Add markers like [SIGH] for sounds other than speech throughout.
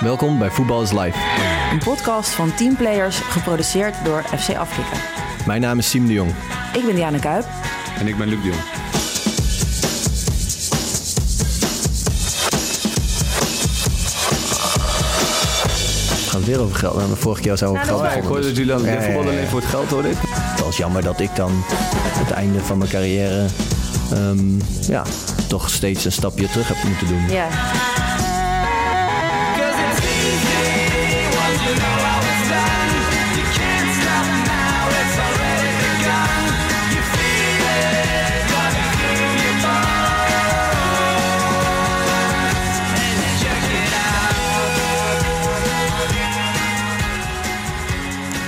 Welkom bij Voetbal is Live. Een podcast van teamplayers geproduceerd door FC Afrika. Mijn naam is Siem de Jong. Ik ben Diana Kuip. En ik ben Luc de Jong. Het gaat weer over geld. We hebben vorige keer zo over Ja, geld. dat is ik hoorde dat jullie aan het ja, voetbal ja. alleen voor het geld hoorde ik. Het was jammer dat ik dan het einde van mijn carrière ehm, ja, toch steeds een stapje terug heb moeten doen. Ja.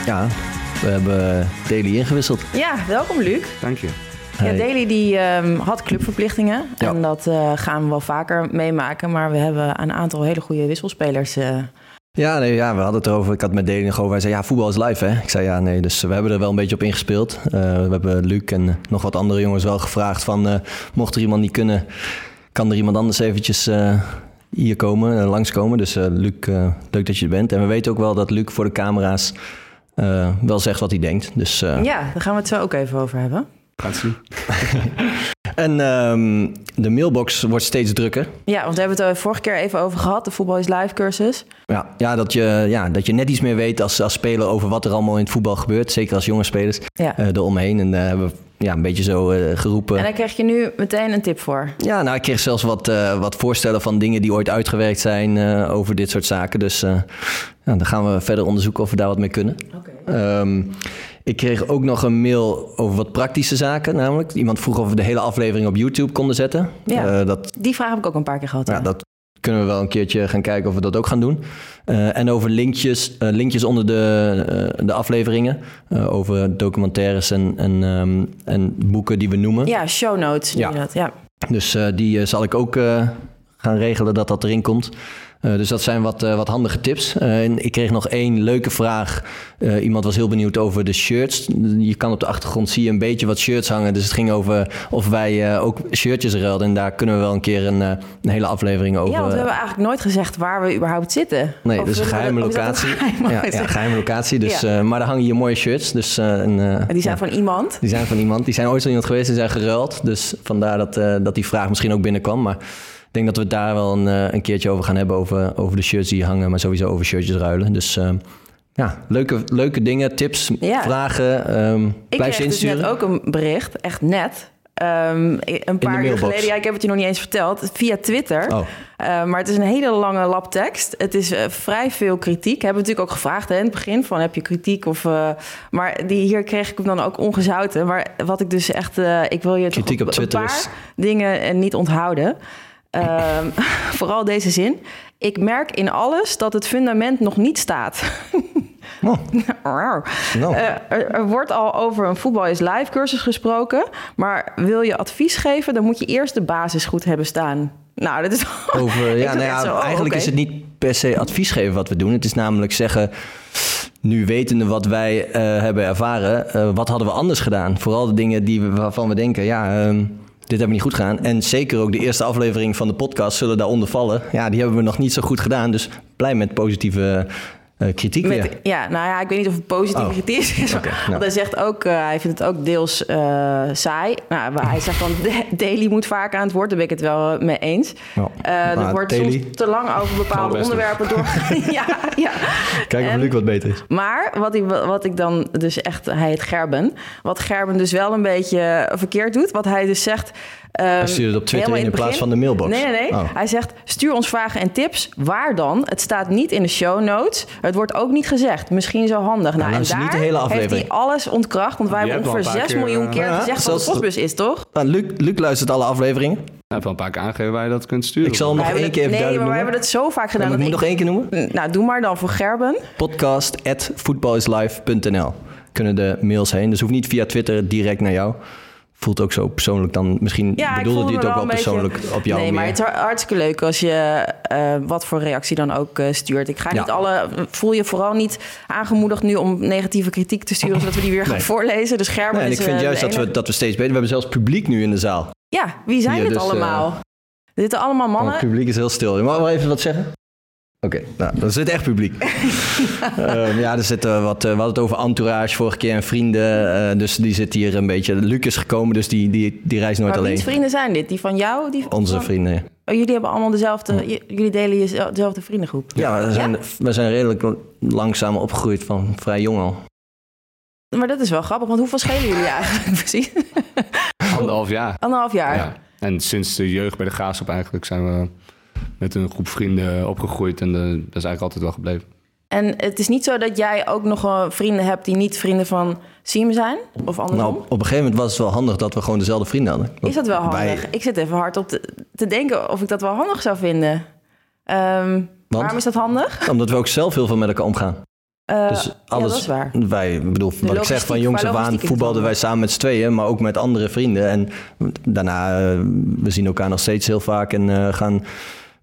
Ja, we hebben Daily ingewisseld. ja, welkom Luc. Dank je. Ja. Daly die ehm, had clubverplichtingen. Ja. En dat eh, gaan we wel vaker meemaken. Maar we hebben een aantal hele goede wisselspelers. eh. Ja, nee, ja, we hadden het erover. Ik had met Daily nog over. Hij zei, ja, voetbal is live, hè? Ik zei, ja, nee. Dus we hebben er wel een beetje op ingespeeld. Eh, we hebben Luc en nog wat andere jongens wel gevraagd van... eh, mocht er iemand niet kunnen, kan er iemand anders eventjes eh, hier komen, langskomen. Dus eh, Luc, eh, leuk dat je er bent. En we weten ook wel dat Luc voor de camera's eh, wel zegt wat hij denkt. Dus, eh, Ja, daar gaan we het zo ook even over hebben. Gaat zien. [LAUGHS] En ehm, de mailbox wordt steeds drukker. Ja, want we hebben het er vorige keer even over gehad. De Voetbal is Live cursus. Ja, ja, dat je, ja, dat je net iets meer weet als, als speler over wat er allemaal in het voetbal gebeurt. Zeker als jonge spelers Ja. eh eromheen. En daar hebben we ja, een beetje zo eh, geroepen. En daar krijg je nu meteen een tip voor. Ja, nou, ik kreeg zelfs wat, eh, wat voorstellen van dingen die ooit uitgewerkt zijn eh, over dit soort zaken. Dus eh, ja, dan gaan we verder onderzoeken of we daar wat mee kunnen. Oké. Ehm, ik kreeg ook nog een mail over wat praktische zaken. Namelijk, iemand vroeg of we de hele aflevering op YouTube konden zetten. Ja. Eh, dat, Die vraag heb ik ook een paar keer gehad. ja, dat kunnen we wel een keertje gaan kijken of we dat ook gaan doen. Eh, en over linkjes, eh, linkjes onder de, de afleveringen. over documentaires en, en, ehm, en boeken die we noemen. Ja, show notes. Ja. Dat. ja. Dus die zal ik ook gaan regelen dat dat erin komt. Eh, dus dat zijn wat, eh, wat handige tips. Eh, en ik kreeg nog één leuke vraag. Iemand was heel benieuwd over de shirts. Je kan op de achtergrond zie je een beetje wat shirts hangen. Dus het ging over of wij ook shirtjes ruilden. En daar kunnen we wel een keer een, een hele aflevering over. ja, want we hebben eigenlijk nooit gezegd waar we überhaupt zitten. Nee, Of dus een geheime locatie. [LAUGHS] een geheime ja, geheime locatie. Dus, Ja. maar daar hangen hier mooie shirts. Dus, en, Die zijn ja. van iemand. Die zijn van iemand. Die zijn ooit van iemand geweest. Die zijn geruild. Dus vandaar dat, dat die vraag misschien ook binnenkwam. Maar denk dat we het daar wel een, eh, een keertje over gaan hebben. Over, over de shirts die hangen. Maar sowieso over shirtjes ruilen. Dus eh, ja, leuke, leuke dingen, tips, Ja. vragen. ehm Ik blijf dus insturen. net ook een bericht, echt net. Ehm, een paar uur geleden, ja, ik heb het je nog niet eens verteld, via Twitter. Oh, Eh, maar het is een hele lange lap tekst. Het is vrij veel kritiek. Hebben we natuurlijk ook gevraagd hè, in het begin van heb je kritiek of. maar die, hier kreeg ik hem dan ook ongezouten. Maar wat ik dus echt, ik wil je Kritiek toch op een Twitter paar is- dingen niet onthouden. Ehm, [LAUGHS] vooral deze zin. Ik merk in alles dat het fundament nog niet staat. [LAUGHS] oh, nou. Eh, er, er wordt al over een voetbal is live cursus gesproken. Maar wil je advies geven, dan moet je eerst de basis goed hebben staan. Nou, dat is. [LAUGHS] Over, ja, nou echt ja, zo, oh, eigenlijk is het niet per se advies geven wat we doen. Het is namelijk zeggen, nu wetende wat wij eh, hebben ervaren, eh, wat hadden we anders gedaan? Vooral de dingen die we, waarvan we denken, ja, ehm, dit hebben we niet goed gedaan. En zeker ook de eerste aflevering van de podcast zullen daaronder vallen. Ja, die hebben we nog niet zo goed gedaan. Dus blij met positieve eh, kritiek Met, weer. ja, nou ja, ik weet niet of het positieve Oh. kritiek is. Oké, nou. Want hij zegt ook, eh, hij vindt het ook deels eh, saai. Nou, maar hij zegt dan, [LAUGHS] Daily moet vaak aan het woord. Daar ben ik het wel mee eens. Eh, Maar er wordt Daily- soms te lang over bepaalde onderwerpen door. [LAUGHS] ja, ja. Kijk of En- Luc wat beter is. Maar wat ik, wat ik dan dus echt, hij heet Gerben. Wat Gerben dus wel een beetje verkeerd doet. Wat hij dus zegt. Hij stuurt het op Twitter in, in plaats van de mailbox. Nee, nee, nee. Oh. Hij zegt: stuur ons vragen en tips. Waar dan? Het staat niet in de show notes. Het wordt ook niet gezegd. Misschien zo handig. Nou, en luister daar niet de hele heeft aflevering. hij alles ontkracht. Want wij hebben ongeveer wel 6 een paar miljoen keer, keer eh, gezegd wat de postbus is, toch? Nou, Luc, Luc luistert alle afleveringen. Ik heb wel een paar keer aangegeven waar je dat kunt sturen. Ik zal hem nog één keer even nee, maar we hebben het zo vaak gedaan. Moet ik nog één keer noemen? Nou, doe maar dan voor Gerben. podcast.voetbalislive.nl kunnen de mails heen. Dus hoeft niet via Twitter direct naar jou. Voelt ook zo persoonlijk dan. Misschien Ja, bedoelde hij het ook wel een beetje- persoonlijk op jou Nee, maar het is hartstikke leuk als je eh, wat voor reactie dan ook eh, stuurt. Ik ga Ja. niet alle. Voel je vooral niet aangemoedigd nu om negatieve kritiek te sturen, [LAUGHS] zodat we die weer gaan voorlezen. Dus Gerben Nee, en is ik vind eh, juist dat we, dat we steeds beter... We hebben zelfs publiek nu in de zaal. Ja, wie zijn Hier, dit dus, allemaal? Er zitten allemaal mannen. Oh, het publiek is heel stil. Je mag wel even wat zeggen? Oké, nou, dat zit echt publiek. [LAUGHS] Ehm, ja, er zitten wat, eh, we hadden het over entourage vorige keer en vrienden. eh, dus die zit hier een beetje. Luc is gekomen, dus die, die, die reist nooit Maar alleen. wiens vrienden zijn dit? Die van jou? Die Onze van- vrienden. ja. Oh, jullie hebben allemaal dezelfde... Jullie delen je- dezelfde vriendengroep? Ja, we zijn, we zijn redelijk langzaam opgegroeid van vrij jong al. Maar dat is wel grappig, want hoeveel schelen jullie eigenlijk [LAUGHS] precies? Anderhalf jaar. Anderhalf jaar. Ja. En sinds de jeugd bij de Graafschap eigenlijk zijn we met een groep vrienden opgegroeid. En eh, dat is eigenlijk altijd wel gebleven. En het is niet zo dat jij ook nog vrienden hebt die niet vrienden van Siem zijn? Of andersom? Nou, op een gegeven moment was het wel handig dat we gewoon dezelfde vrienden hadden. is dat wel handig? Wij- Ik zit even hard op te, te denken of ik dat wel handig zou vinden. Ehm, waarom is dat handig? omdat we ook zelf heel veel met elkaar omgaan. Eh, Dus alles, Ja, dat is waar. Wij, ik bedoel, wat ik zeg, van jongs af aan voetbalden wij samen met z'n tweeën, maar ook met andere vrienden. En daarna, eh, we zien elkaar nog steeds heel vaak en eh, gaan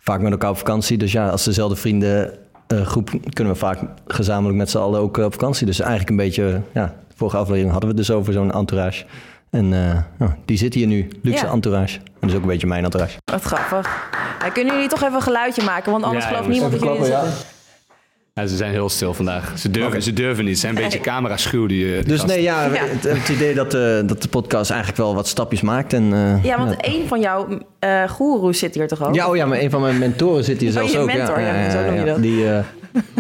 vaak met elkaar op vakantie. Dus ja, als dezelfde vrienden eh, groep kunnen we vaak gezamenlijk met z'n allen ook eh, op vakantie. Dus eigenlijk een beetje, ja, de vorige aflevering hadden we het dus over zo'n entourage. En eh, nou, die zit hier nu, luxe Ja. entourage. En dat is ook een beetje mijn entourage. Wat grappig. Ja, kunnen jullie toch even een geluidje maken? Want anders Ja, gelooft niemand dat jullie. Ja, ze zijn heel stil vandaag. Ze durven, ze durven niet. Ze zijn een beetje [LAUGHS] camera-schuw. Die, eh, die Dus gasten. nee, ja, Ja. Het, het idee dat, eh, dat de podcast eigenlijk wel wat stapjes maakt. En, eh, Ja, want een van jouw eh goeroes zit hier toch ook? Ja, oh ja, maar een van mijn mentoren zit hier Oh, zelfs je ook. mentor, ja, zo noem je dat. Die, eh,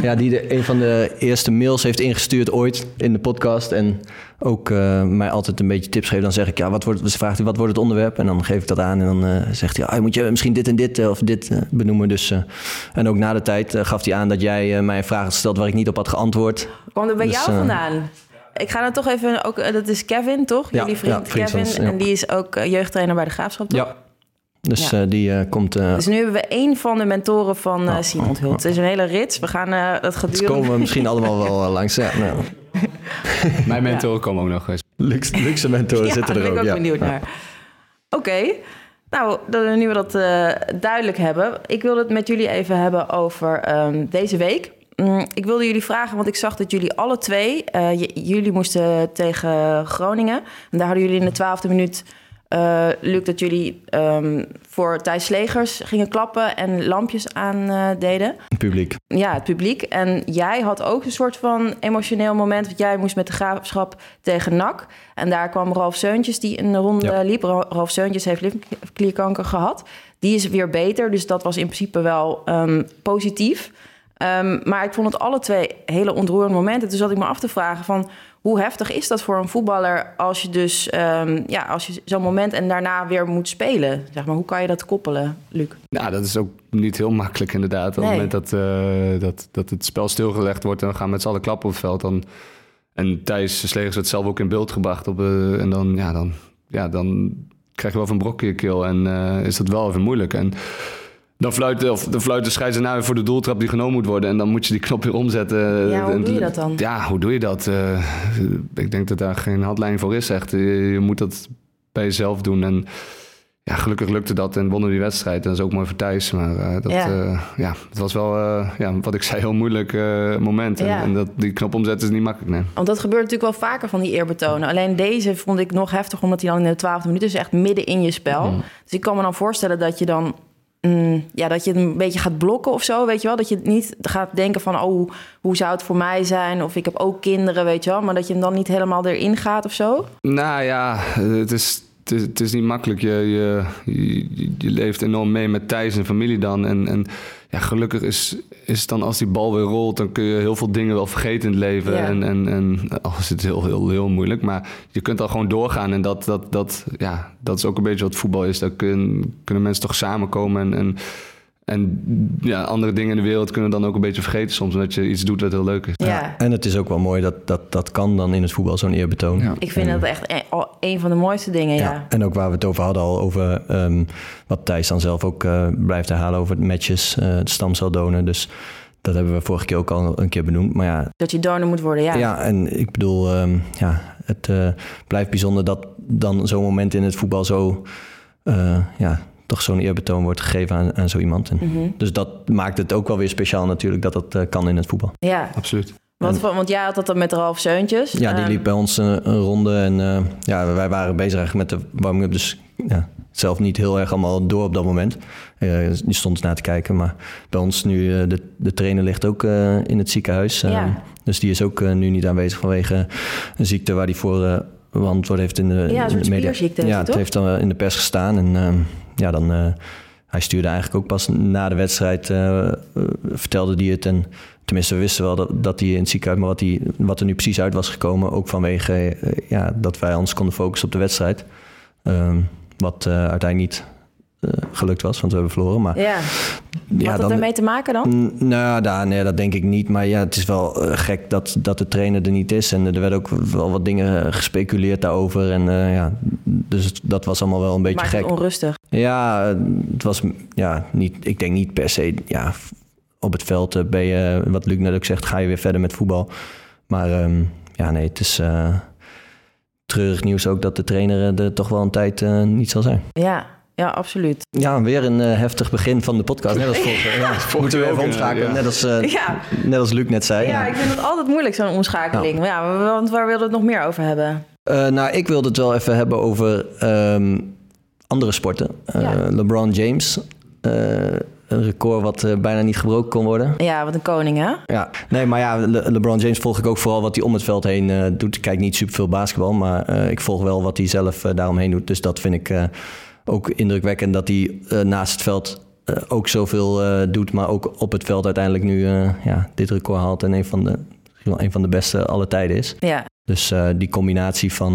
ja, die de, een van de eerste mails heeft ingestuurd ooit in de podcast. En ook eh, mij altijd een beetje tips geeft. Dan zeg ik, ja, wat wordt, ze vraagt hij, wat wordt het onderwerp? En dan geef ik dat aan. En dan eh, zegt hij, ah, moet je misschien dit en dit eh, of dit benoemen. Dus, en ook na de tijd gaf hij aan dat jij mij een vraag had gesteld waar ik niet op had geantwoord. Kwam er bij Dus, jou vandaan? Ik ga dan toch even... Ook, dat is Kevin, toch? Ja, Jullie vriend, ja, vriend Kevin. ons, ja. En die is ook jeugdtrainer bij de Graafschap, toch? Ja. Dus die komt... Dus nu hebben we één van de mentoren van Siem onthuld. Het is een hele rits. We gaan dat gedurende... komen [LAUGHS] misschien allemaal wel langs. Ja, nou, [LAUGHS] Mijn mentoren komen ook nog eens. luxe, luxe mentoren [LAUGHS] Ja, zitten daar er ben ook. ik ook benieuwd naar. Oké, nou, nu we dat eh, duidelijk hebben. Ik wilde het met jullie even hebben over ehm, deze week. Mm, ik wilde jullie vragen, want ik zag dat jullie alle twee... eh, jullie moesten tegen Groningen. En daar hadden jullie in de twaalfde minuut... Luc, dat jullie ehm, voor Thijs Slegers gingen klappen en lampjes aan eh, deden. Publiek. Ja, het publiek. En jij had ook een soort van emotioneel moment. Want jij moest met de graafschap tegen NAC. En daar kwam Ralf Seuntjes die een ronde Ja. liep. Ra- Ralf Seuntjes heeft lymfeklierkanker gehad. Die is weer beter. Dus dat was in principe wel ehm, positief. Ehm, maar ik vond het alle twee hele ontroerende momenten. Dus zat ik me af te vragen van... hoe heftig is dat voor een voetballer... als je dus ehm, ja, als je zo'n moment en daarna weer moet spelen? Zeg maar, hoe kan je dat koppelen, Luc? Ja, dat is ook niet heel makkelijk inderdaad. Op Nee. het moment dat, eh, dat, dat het spel stilgelegd wordt... en we gaan met z'n allen klappen op het veld... Dan, en Thijs Slegers werd zelf ook in beeld gebracht. Op, eh, en dan, ja, dan, ja, dan krijg je wel van brok in je keel. En eh, is dat wel even moeilijk. En dan fluit, of, dan fluit de scheidsrechter voor de doeltrap die genomen moet worden. En dan moet je die knop weer omzetten. Ja, hoe doe je dat dan? Ja, hoe doe je dat? Eh, ik denk dat daar geen handleiding voor is echt. Je, je moet dat bij jezelf doen. En ja, gelukkig lukte dat en wonnen die wedstrijd. En dat is ook mooi voor Thijs. Maar eh, dat, Ja. ja. ja, het was wel, eh, ja, wat ik zei, heel moeilijk eh, moment. En, Ja. en dat, die knop omzetten is niet makkelijk, nee. Want dat gebeurt natuurlijk wel vaker van die eerbetonen. Alleen deze vond ik nog heftig, omdat hij dan in de twaalfde minuut is echt midden in je spel. Dus ik kan me dan voorstellen dat je dan. Mm, ja, dat je het een beetje gaat blokken of zo, weet je wel. Dat je niet gaat denken van, oh, hoe zou het voor mij zijn? Of ik heb ook kinderen, weet je wel. Maar dat je hem dan niet helemaal erin gaat of zo. Nou ja, het is, het is, het is niet makkelijk. Je, je, je, je leeft enorm mee met Thijs en familie dan. En, en ja, gelukkig is, is het dan als die bal weer rolt... dan kun je heel veel dingen wel vergeten in het leven. Ja. En, en, en oh, is het heel, heel, heel moeilijk. Maar je kunt al gewoon doorgaan. En dat, dat, dat, ja, dat is ook een beetje wat voetbal is. Daar kun, kunnen mensen toch samenkomen. En, en, en ja, andere dingen in de wereld kunnen dan ook een beetje vergeten soms. Omdat je iets doet wat heel leuk is. Ja, En het is ook wel mooi dat dat, dat kan dan in het voetbal, zo'n eerbetoon. Ja. ik vind dat echt een, al een van de mooiste dingen, ja. Ja, en ook waar we het over hadden al, over ehm, wat Thijs dan zelf ook eh, blijft herhalen over het matches, eh het stamceldonen. Dus dat hebben we vorige keer ook al een keer benoemd. Maar ja, Dat je donor moet worden, ja. ja. en ik bedoel, ehm, ja, het eh, blijft bijzonder dat dan zo'n moment in het voetbal zo, eh, ja, toch zo'n eerbetoon wordt gegeven aan, aan zo iemand. En, Mhm. Dus dat maakt het ook wel weer speciaal natuurlijk, dat dat eh, kan in het voetbal. Ja, Absoluut. want, want jij had dat dan met Ralf Seuntjes. Ja, die Ehm, liep bij ons een, een ronde en eh, ja, wij waren bezig eigenlijk met de warming-up. Dus ja, zelf niet heel erg allemaal door op dat moment. Uh, die stond na te kijken. Maar bij ons nu, uh, de, de trainer ligt ook uh, in het ziekenhuis. Ja. Dus die is ook nu niet aanwezig vanwege een ziekte waar die voor beantwoord heeft in de, ja, in de media. Ja, het heeft dan in de pers gestaan. En ja, dan, hij stuurde eigenlijk ook pas na de wedstrijd, vertelde hij het. En tenminste, we wisten wel dat, dat hij in het ziekenhuis, maar wat, hij, wat er nu precies uit was gekomen, ook vanwege ja, dat wij ons konden focussen op de wedstrijd. Ehm, wat uiteindelijk niet gelukt was, want we hebben verloren. Maar, ja. ja Had dat ermee te maken dan? Nou, daar, nee, dat denk ik niet. Maar ja, het is wel uh, gek dat, dat de trainer er niet is. En er werden ook wel wat dingen gespeculeerd daarover. En uh, ja, dus dat was allemaal wel een beetje Maakt gek. Het onrustig. Ja, het was ja, niet, ik denk niet per se. Ja, op het veld ben je, wat Luc net ook zegt, ga je weer verder met voetbal. Maar um, ja, nee, het is treurig nieuws ook dat de trainer er toch wel een tijd niet zal zijn. Ja, ja, absoluut. Ja, weer een uh, heftig begin van de podcast. Net als vorige. Ja, moeten we even omschakelen. Net, als, uh, ja. net als Luc net zei. Ja, ja, ik vind het altijd moeilijk, zo'n omschakeling. Ja. ja, want waar wilden we het nog meer over hebben? Uh, nou, ik wilde het wel even hebben over um, andere sporten. LeBron James. een record wat bijna niet gebroken kon worden. Ja, wat een koning, hè? Ja, nee, maar ja, Le LeBron James volg ik ook vooral wat hij om het veld heen doet. Ik kijk niet super veel basketbal, maar ik volg wel wat hij zelf daaromheen doet. Dus dat vind ik ook indrukwekkend dat hij uh, naast het veld uh, ook zoveel uh, doet, maar ook op het veld uiteindelijk nu ja, dit record haalt en een van de, een van de beste alle tijden is. Ja. Dus die combinatie van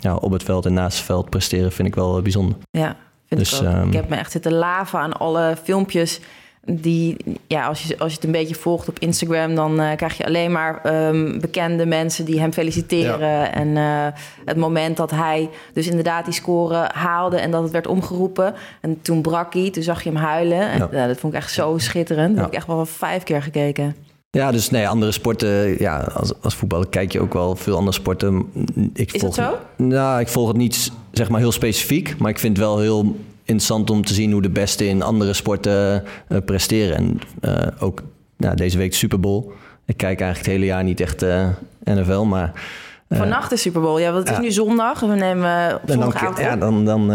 ja, op het veld en naast het veld presteren vind ik wel bijzonder. Ja, vind dus, ik ook. Um, ik heb me echt zitten laven aan alle filmpjes die, ja, als je, als je het een beetje volgt op Instagram, dan uh, krijg je alleen maar um, bekende mensen die hem feliciteren. Ja. En uh, het moment dat hij dus inderdaad die score haalde en dat het werd omgeroepen. En toen brak hij, toen zag je hem huilen. En, ja. dat vond ik echt zo schitterend. Dat heb ik echt wel vijf keer gekeken. Ja, dus nee, andere sporten, ja, als, als voetballer kijk je ook wel veel andere sporten. Ik Is volg, dat zo? Nou, ik volg het niet zeg maar heel specifiek, maar ik vind het wel heel interessant om te zien hoe de beste in andere sporten uh, presteren. En uh, ook nou, deze week Super Bowl. Ik kijk eigenlijk het hele jaar niet echt uh, NFL, maar... Vannacht de Super Bowl. Ja, want het is nu zondag. We nemen op zondagavond Ja, dan... dan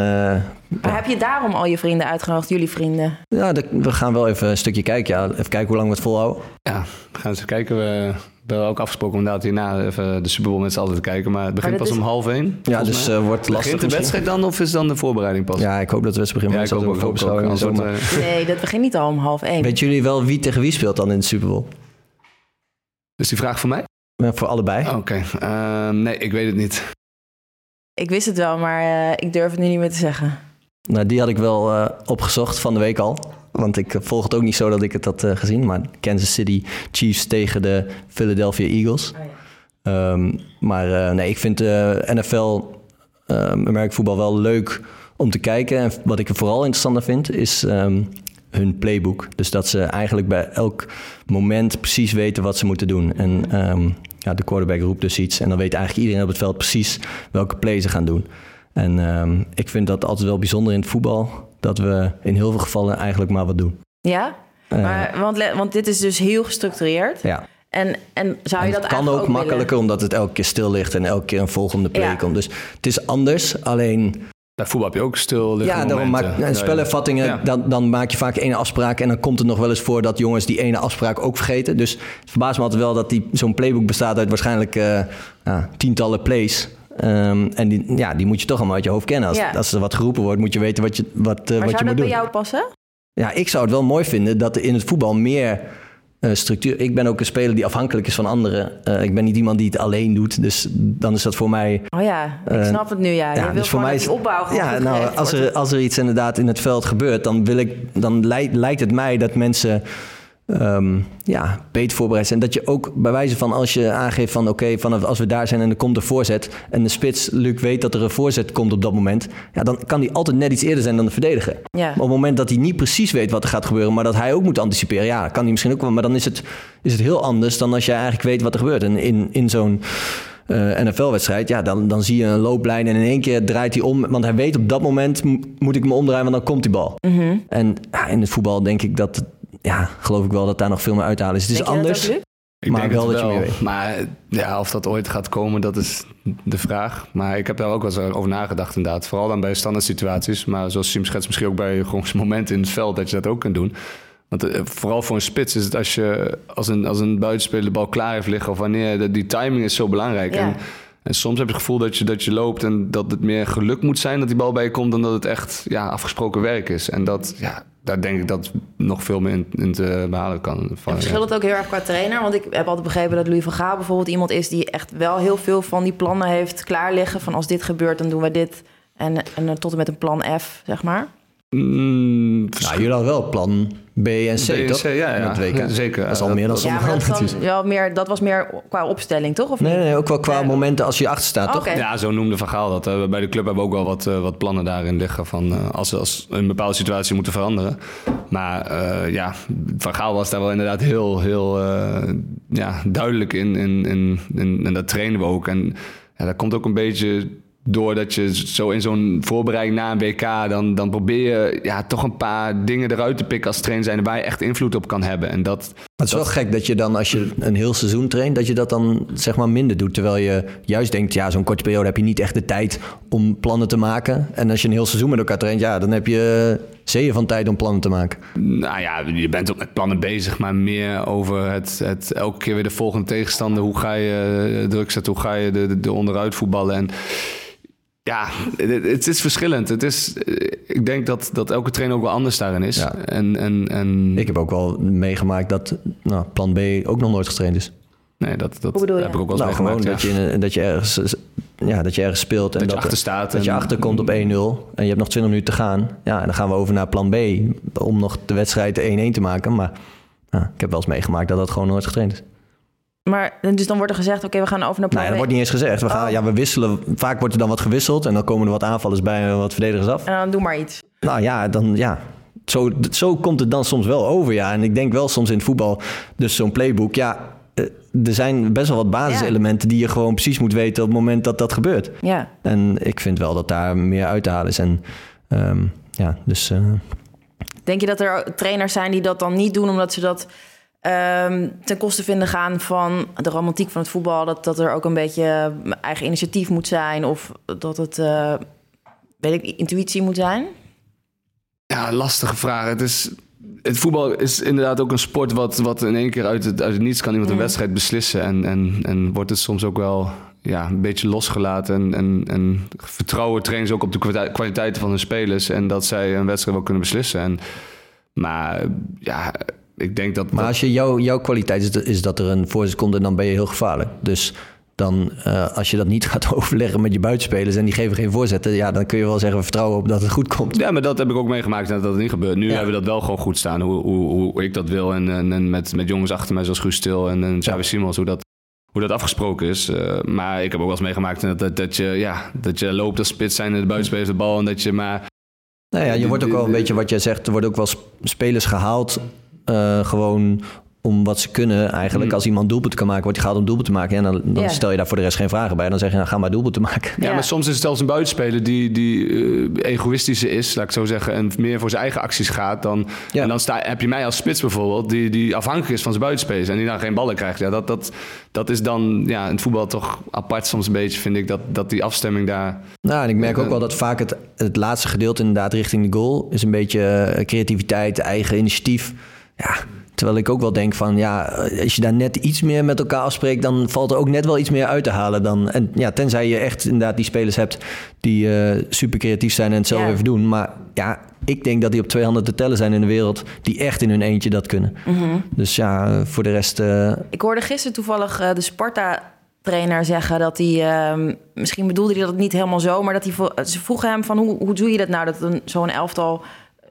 maar heb je daarom al je vrienden uitgenodigd, jullie vrienden? Ja, de, we gaan wel even een stukje kijken. Ja. Even kijken hoe lang we het volhouden. Ja, we gaan eens kijken. We we hebben ook afgesproken om inderdaad hierna even de Super Bowl met z'n allen te kijken. Maar het begint pas is... om half één. Ja, dus uh, wordt lastig Begint de wedstrijd dan of is dan de voorbereiding pas? Ja, ik hoop dat de wedstrijd begint. Ja, ik hoop ook, ook, ook, ook, ook Nee, dat begint niet al om half één. Weet jullie wel wie tegen wie speelt dan in de Super Bowl? Dus die vraag voor mij? Ja, voor allebei. Oké, okay. uh, nee, ik weet het niet. Ik wist het wel, maar uh, ik durf het nu niet meer te zeggen. Nou, die had ik wel uh, opgezocht van de week al. Want ik volg het ook niet zo dat ik het had uh, gezien. Maar Kansas City Chiefs tegen de Philadelphia Eagles. Oh, ja. um, maar uh, nee, ik vind uh, NFL, American voetbal wel leuk om te kijken. En wat ik er vooral interessanter vind, is um, hun playbook. Dus dat ze eigenlijk bij elk moment precies weten wat ze moeten doen. En um, ja, de quarterback roept dus iets. En dan weet eigenlijk iedereen op het veld precies welke play ze gaan doen. En um, ik vind dat altijd wel bijzonder in het voetbal. Dat we in heel veel gevallen eigenlijk maar wat doen. Ja, uh, maar, want, want dit is dus heel gestructureerd. Ja. En, en zou je en dat kan ook, ook makkelijker willen? omdat het elke keer stil ligt en elke keer een volgende play Ja. komt. Dus het is anders. Alleen Bij voetbal heb je ook stil liggen ja, daarom maak, en spelervattingen, Ja. dan, dan maak je vaak één afspraak en dan komt het nog wel eens voor dat jongens die ene afspraak ook vergeten. Dus het verbaast me altijd wel dat die, zo'n playbook bestaat uit waarschijnlijk eh, ja, tientallen plays. Ehm, en die, ja, die moet je toch allemaal uit je hoofd kennen. Als, Ja. als er wat geroepen wordt, moet je weten wat je, wat, eh, Maar wat je zou moet dat doen. bij jou passen? Ja, ik zou het wel mooi vinden dat er in het voetbal meer structuur... Ik ben ook een speler die afhankelijk is van anderen. Eh, ik ben niet iemand die het alleen doet. Dus dan is dat voor mij... Oh ja, ik Eh, snap het nu. Ja, je ja, wil dus voor mij is- opbouw Ja, nou, als er, als er iets inderdaad in het veld gebeurt... dan, wil ik, dan lijkt, lijkt het mij dat mensen... ehm, ja, beter voorbereid zijn. Dat je ook bij wijze van als je aangeeft van oké, vanaf als we daar zijn en er komt een voorzet en de spits Luc weet dat er een voorzet komt op dat moment, ja, dan kan die altijd net iets eerder zijn dan de verdediger. Ja. Maar op het moment dat hij niet precies weet wat er gaat gebeuren, maar dat hij ook moet anticiperen, ja, kan hij misschien ook wel. Maar dan is het, is het heel anders dan als je eigenlijk weet wat er gebeurt. En in, in zo'n eh, NFL-wedstrijd, ja, dan, dan zie je een looplijn en in één keer draait hij om. Want hij weet op dat moment moet ik me omdraaien, want dan komt die bal. Mhm. En ja, in het voetbal denk ik dat, ja, geloof ik wel dat daar nog veel meer uit te halen is. Het is anders. Ik Maar denk wel dat je meer weet. Maar ja, of dat ooit gaat komen, dat is de vraag. Maar ik heb daar ook wel eens over nagedacht inderdaad. Vooral dan bij standaard situaties. Maar zoals Sim schetst, misschien ook bij gewoon momenten in het veld dat je dat ook kunt doen. Want eh, vooral voor een spits is het als je als een, als een buitenspeler de bal klaar heeft liggen... of wanneer, de- die timing is zo belangrijk. Ja. En, en soms heb je het gevoel dat je, dat je loopt en dat het meer geluk moet zijn dat die bal bij je komt... dan dat het echt ja, afgesproken werk is. En dat, ja, daar denk ik dat nog veel meer in, in te behalen kan. Van, verschilt het ook heel erg qua trainer? Want ik heb altijd begrepen dat Louis van Gaal bijvoorbeeld iemand is die echt wel heel veel van die plannen heeft klaar liggen. Van als dit gebeurt, dan doen we dit. En, en dan tot en met een plan F, zeg maar. Mm, Nou, jullie hadden wel plan B en C, B en toch? Ja, ja. In het WK. Zeker. Dat is al Ja, meer dan Ja, sommige maar dat, [LAUGHS] wel meer, dat was meer qua opstelling, toch? Of Nee, niet? nee, nee, ook wel qua Ja. momenten als je achter staat, toch? Ja, zo noemde Van Gaal dat. Bij de club hebben we ook wel wat, eh, wat plannen daarin liggen. Van, eh, als ze als een bepaalde situatie moeten veranderen. Maar eh, ja, Van Gaal was daar wel inderdaad heel, heel eh, ja, duidelijk in, in, in, in. En dat trainen we ook. En ja, dat komt ook een beetje doordat je zo in zo'n voorbereiding na een WK... dan, dan probeer je ja, toch een paar dingen eruit te pikken als trainer zijn... waar je echt invloed op kan hebben. En dat, Maar het is wel gek dat je dan, als je een heel seizoen traint, dat je dat dan zeg maar minder doet. Terwijl je juist denkt, ja, zo'n korte periode heb je niet echt de tijd om plannen te maken. En als je een heel seizoen met elkaar traint, ja, dan heb je zeeën van tijd om plannen te maken. Nou ja, je bent ook met plannen bezig, maar meer over het, het elke keer weer de volgende tegenstander. Hoe ga je eh, druk zetten? Hoe ga je de, de, de onderuit voetballen? En ja, het, is verschillend. Het is, eh, ik denk dat, dat elke trainer ook wel anders daarin is. Ja. En, en, en Ik heb ook wel meegemaakt dat nou, plan B ook nog nooit getraind is. nee, dat, dat Hoe bedoel je? heb ik ook wel eens Nou, gewoon dat, je, in- dat, je ergens, ja, dat je ergens speelt. En Dat je achter staat Dat je en- achterkomt op 1-0 en je hebt nog 20 minuten te gaan. Ja, en dan gaan we over naar plan B om nog de wedstrijd 1-1 te maken. Maar ja, ik heb wel eens meegemaakt dat dat gewoon nooit getraind is. Maar dus dan wordt er gezegd, oké, we gaan over naar plan ja, dat wordt niet eens gezegd. We, gaan, Oh. ja, we wisselen. Vaak wordt er dan wat gewisseld en dan komen er wat aanvallers bij en wat verdedigers af. En dan doe maar iets. Nou ja, dan ja. Zo, zo komt het dan soms wel over, ja. En ik denk wel soms in het voetbal, dus zo'n playbook, ja, eh, er zijn best wel wat basiselementen die je gewoon precies moet weten op het moment dat dat gebeurt. Ja. En ik vind wel dat daar meer uit te halen is. En ehm, ja, dus eh, Denk je dat er trainers zijn die dat dan niet doen omdat ze dat ehm, ten koste vinden gaan van de romantiek van het voetbal? Dat, dat er ook een beetje eigen initiatief moet zijn of dat het, eh, weet ik, intuïtie moet zijn? Ja, lastige vraag. Het, is, het voetbal is inderdaad ook een sport wat, wat in één keer uit het, uit het niets kan iemand een Mm. wedstrijd beslissen. En, en, en wordt het soms ook wel ja, een beetje losgelaten. En, en, en vertrouwen trainen ze ook op de kwalite- kwaliteiten van hun spelers. En dat zij een wedstrijd wel kunnen beslissen. En, maar ja, ik denk dat... maar dat- als je jouw, jouw kwaliteit is, is dat er een voorzet komt en dan ben je heel gevaarlijk. Dus dan, eh, als je dat niet [LAUGHS] gaat overleggen met je buitenspelers en die geven geen voorzetten, ja, dan kun je wel zeggen we vertrouwen op dat het goed komt. Ja, maar dat heb ik ook meegemaakt dat het niet gebeurt. Nu Ja. hebben we dat wel gewoon goed staan, hoe, hoe, hoe ik dat wil. En, en, en met, met jongens achter mij zoals Guus Stil en, en Xavi Simons, hoe dat, hoe dat afgesproken is. Eh, maar ik heb ook wel eens meegemaakt dat, dat, dat, je, ja, dat je loopt als spits zijn en de buitenspelers de bal. En dat je maar... Nou ja, je wordt ook wel een beetje wat jij zegt. Er worden ook wel sp- spelers gehaald. Eh, gewoon om wat ze kunnen eigenlijk. Hmm. Als iemand doelpunten kan maken, wordt hij gehaald om doelpunten te maken. En dan, dan stel je daar voor de rest geen vragen bij. Dan zeg je, nou, ga maar doelpunten maken. Ja, Ja. maar soms is het zelfs een buitenspeler die, die eh, egoïstische is, laat ik zo zeggen, en meer voor zijn eigen acties gaat. Dan, Ja. En dan sta, heb je mij als spits bijvoorbeeld, die, die afhankelijk is van zijn buitenspelers en die dan geen ballen krijgt. Ja, dat, dat, dat is dan ja, in het voetbal toch apart soms een beetje, vind ik, dat, dat die afstemming daar... Nou, en ik merk ook wel dat vaak het, het laatste gedeelte inderdaad richting de goal... is een beetje eh, creativiteit, eigen initiatief. Ja, terwijl ik ook wel denk van... ja, als je daar net iets meer met elkaar afspreekt... dan valt er ook net wel iets meer uit te halen dan... en ja, tenzij je echt inderdaad die spelers hebt... die eh, super creatief zijn en het zelf Ja. even doen. Maar ja, ik denk dat die op twee handen te tellen zijn in de wereld... die echt in hun eentje dat kunnen. Dus ja, voor de rest... eh, Ik hoorde gisteren toevallig eh, de Sparta-trainer zeggen dat hij... ehm, misschien bedoelde hij dat niet helemaal zo... maar dat hij, ze vroegen hem van hoe, hoe doe je dat nou? Dat een, zo'n elftal...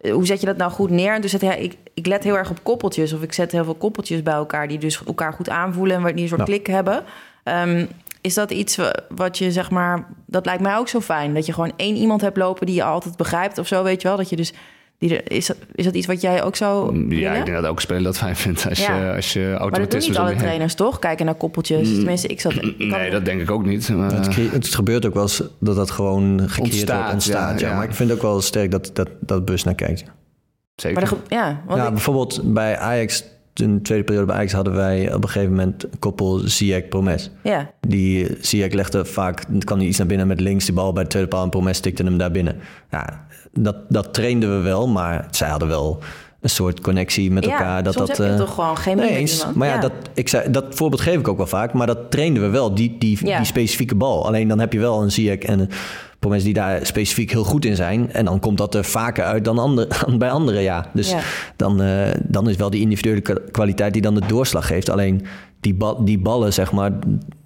eh, Hoe zet je dat nou goed neer? Zei hij, ik, ik let heel erg op koppeltjes. Of ik zet heel veel koppeltjes bij elkaar... die dus elkaar goed aanvoelen en die een soort klik hebben. Ehm, is dat iets wa- wat je zeg maar... Dat lijkt mij ook zo fijn. Dat je gewoon één iemand hebt lopen die je altijd begrijpt of zo, weet je wel. Dat je dus... Die er, is, dat, is dat iets wat jij ook zo Ja, willen? ik denk dat elke speler dat fijn vindt als Ja. je, als je Maar dat doen automatisme niet alle trainers, toch? Kijken naar koppeltjes. Tenminste, ik zat... ik Nee, dat denk ik ook niet. Maar, Het, het gebeurt ook wel eens dat dat gewoon gecreëerd Ontstaat, wordt, ontstaat. ja, Ja, ja. Maar ik vind ook wel sterk dat, dat, dat Bus naar kijkt. zeker. Maar de, ja, want Ja, ik- bijvoorbeeld bij Ajax in de tweede periode bij Ajax hadden wij op een gegeven moment een koppel Ziyech Promes. Ja, Die Ziyech legde vaak, kwam hij iets naar binnen met links die bal bij de tweede paal en Promes stikte hem daar binnen. Ja, dat, dat trainden we wel, maar zij hadden wel een soort connectie met ja elkaar. Dat, soms dat, heb je eh, toch gewoon geen Nee eens. Maar ja, Dat, ik zei, dat voorbeeld geef ik ook wel vaak. Maar dat trainden we wel, die, die, Ja. die specifieke bal. Alleen dan heb je wel een Ziyech en een Promes die daar specifiek heel goed in zijn. En dan komt dat er vaker uit dan, ander, [LAUGHS] bij anderen, ja. Dus dan, eh, dan is wel die individuele kwa- kwaliteit die dan de doorslag geeft. Alleen die, bal, die ballen, zeg maar,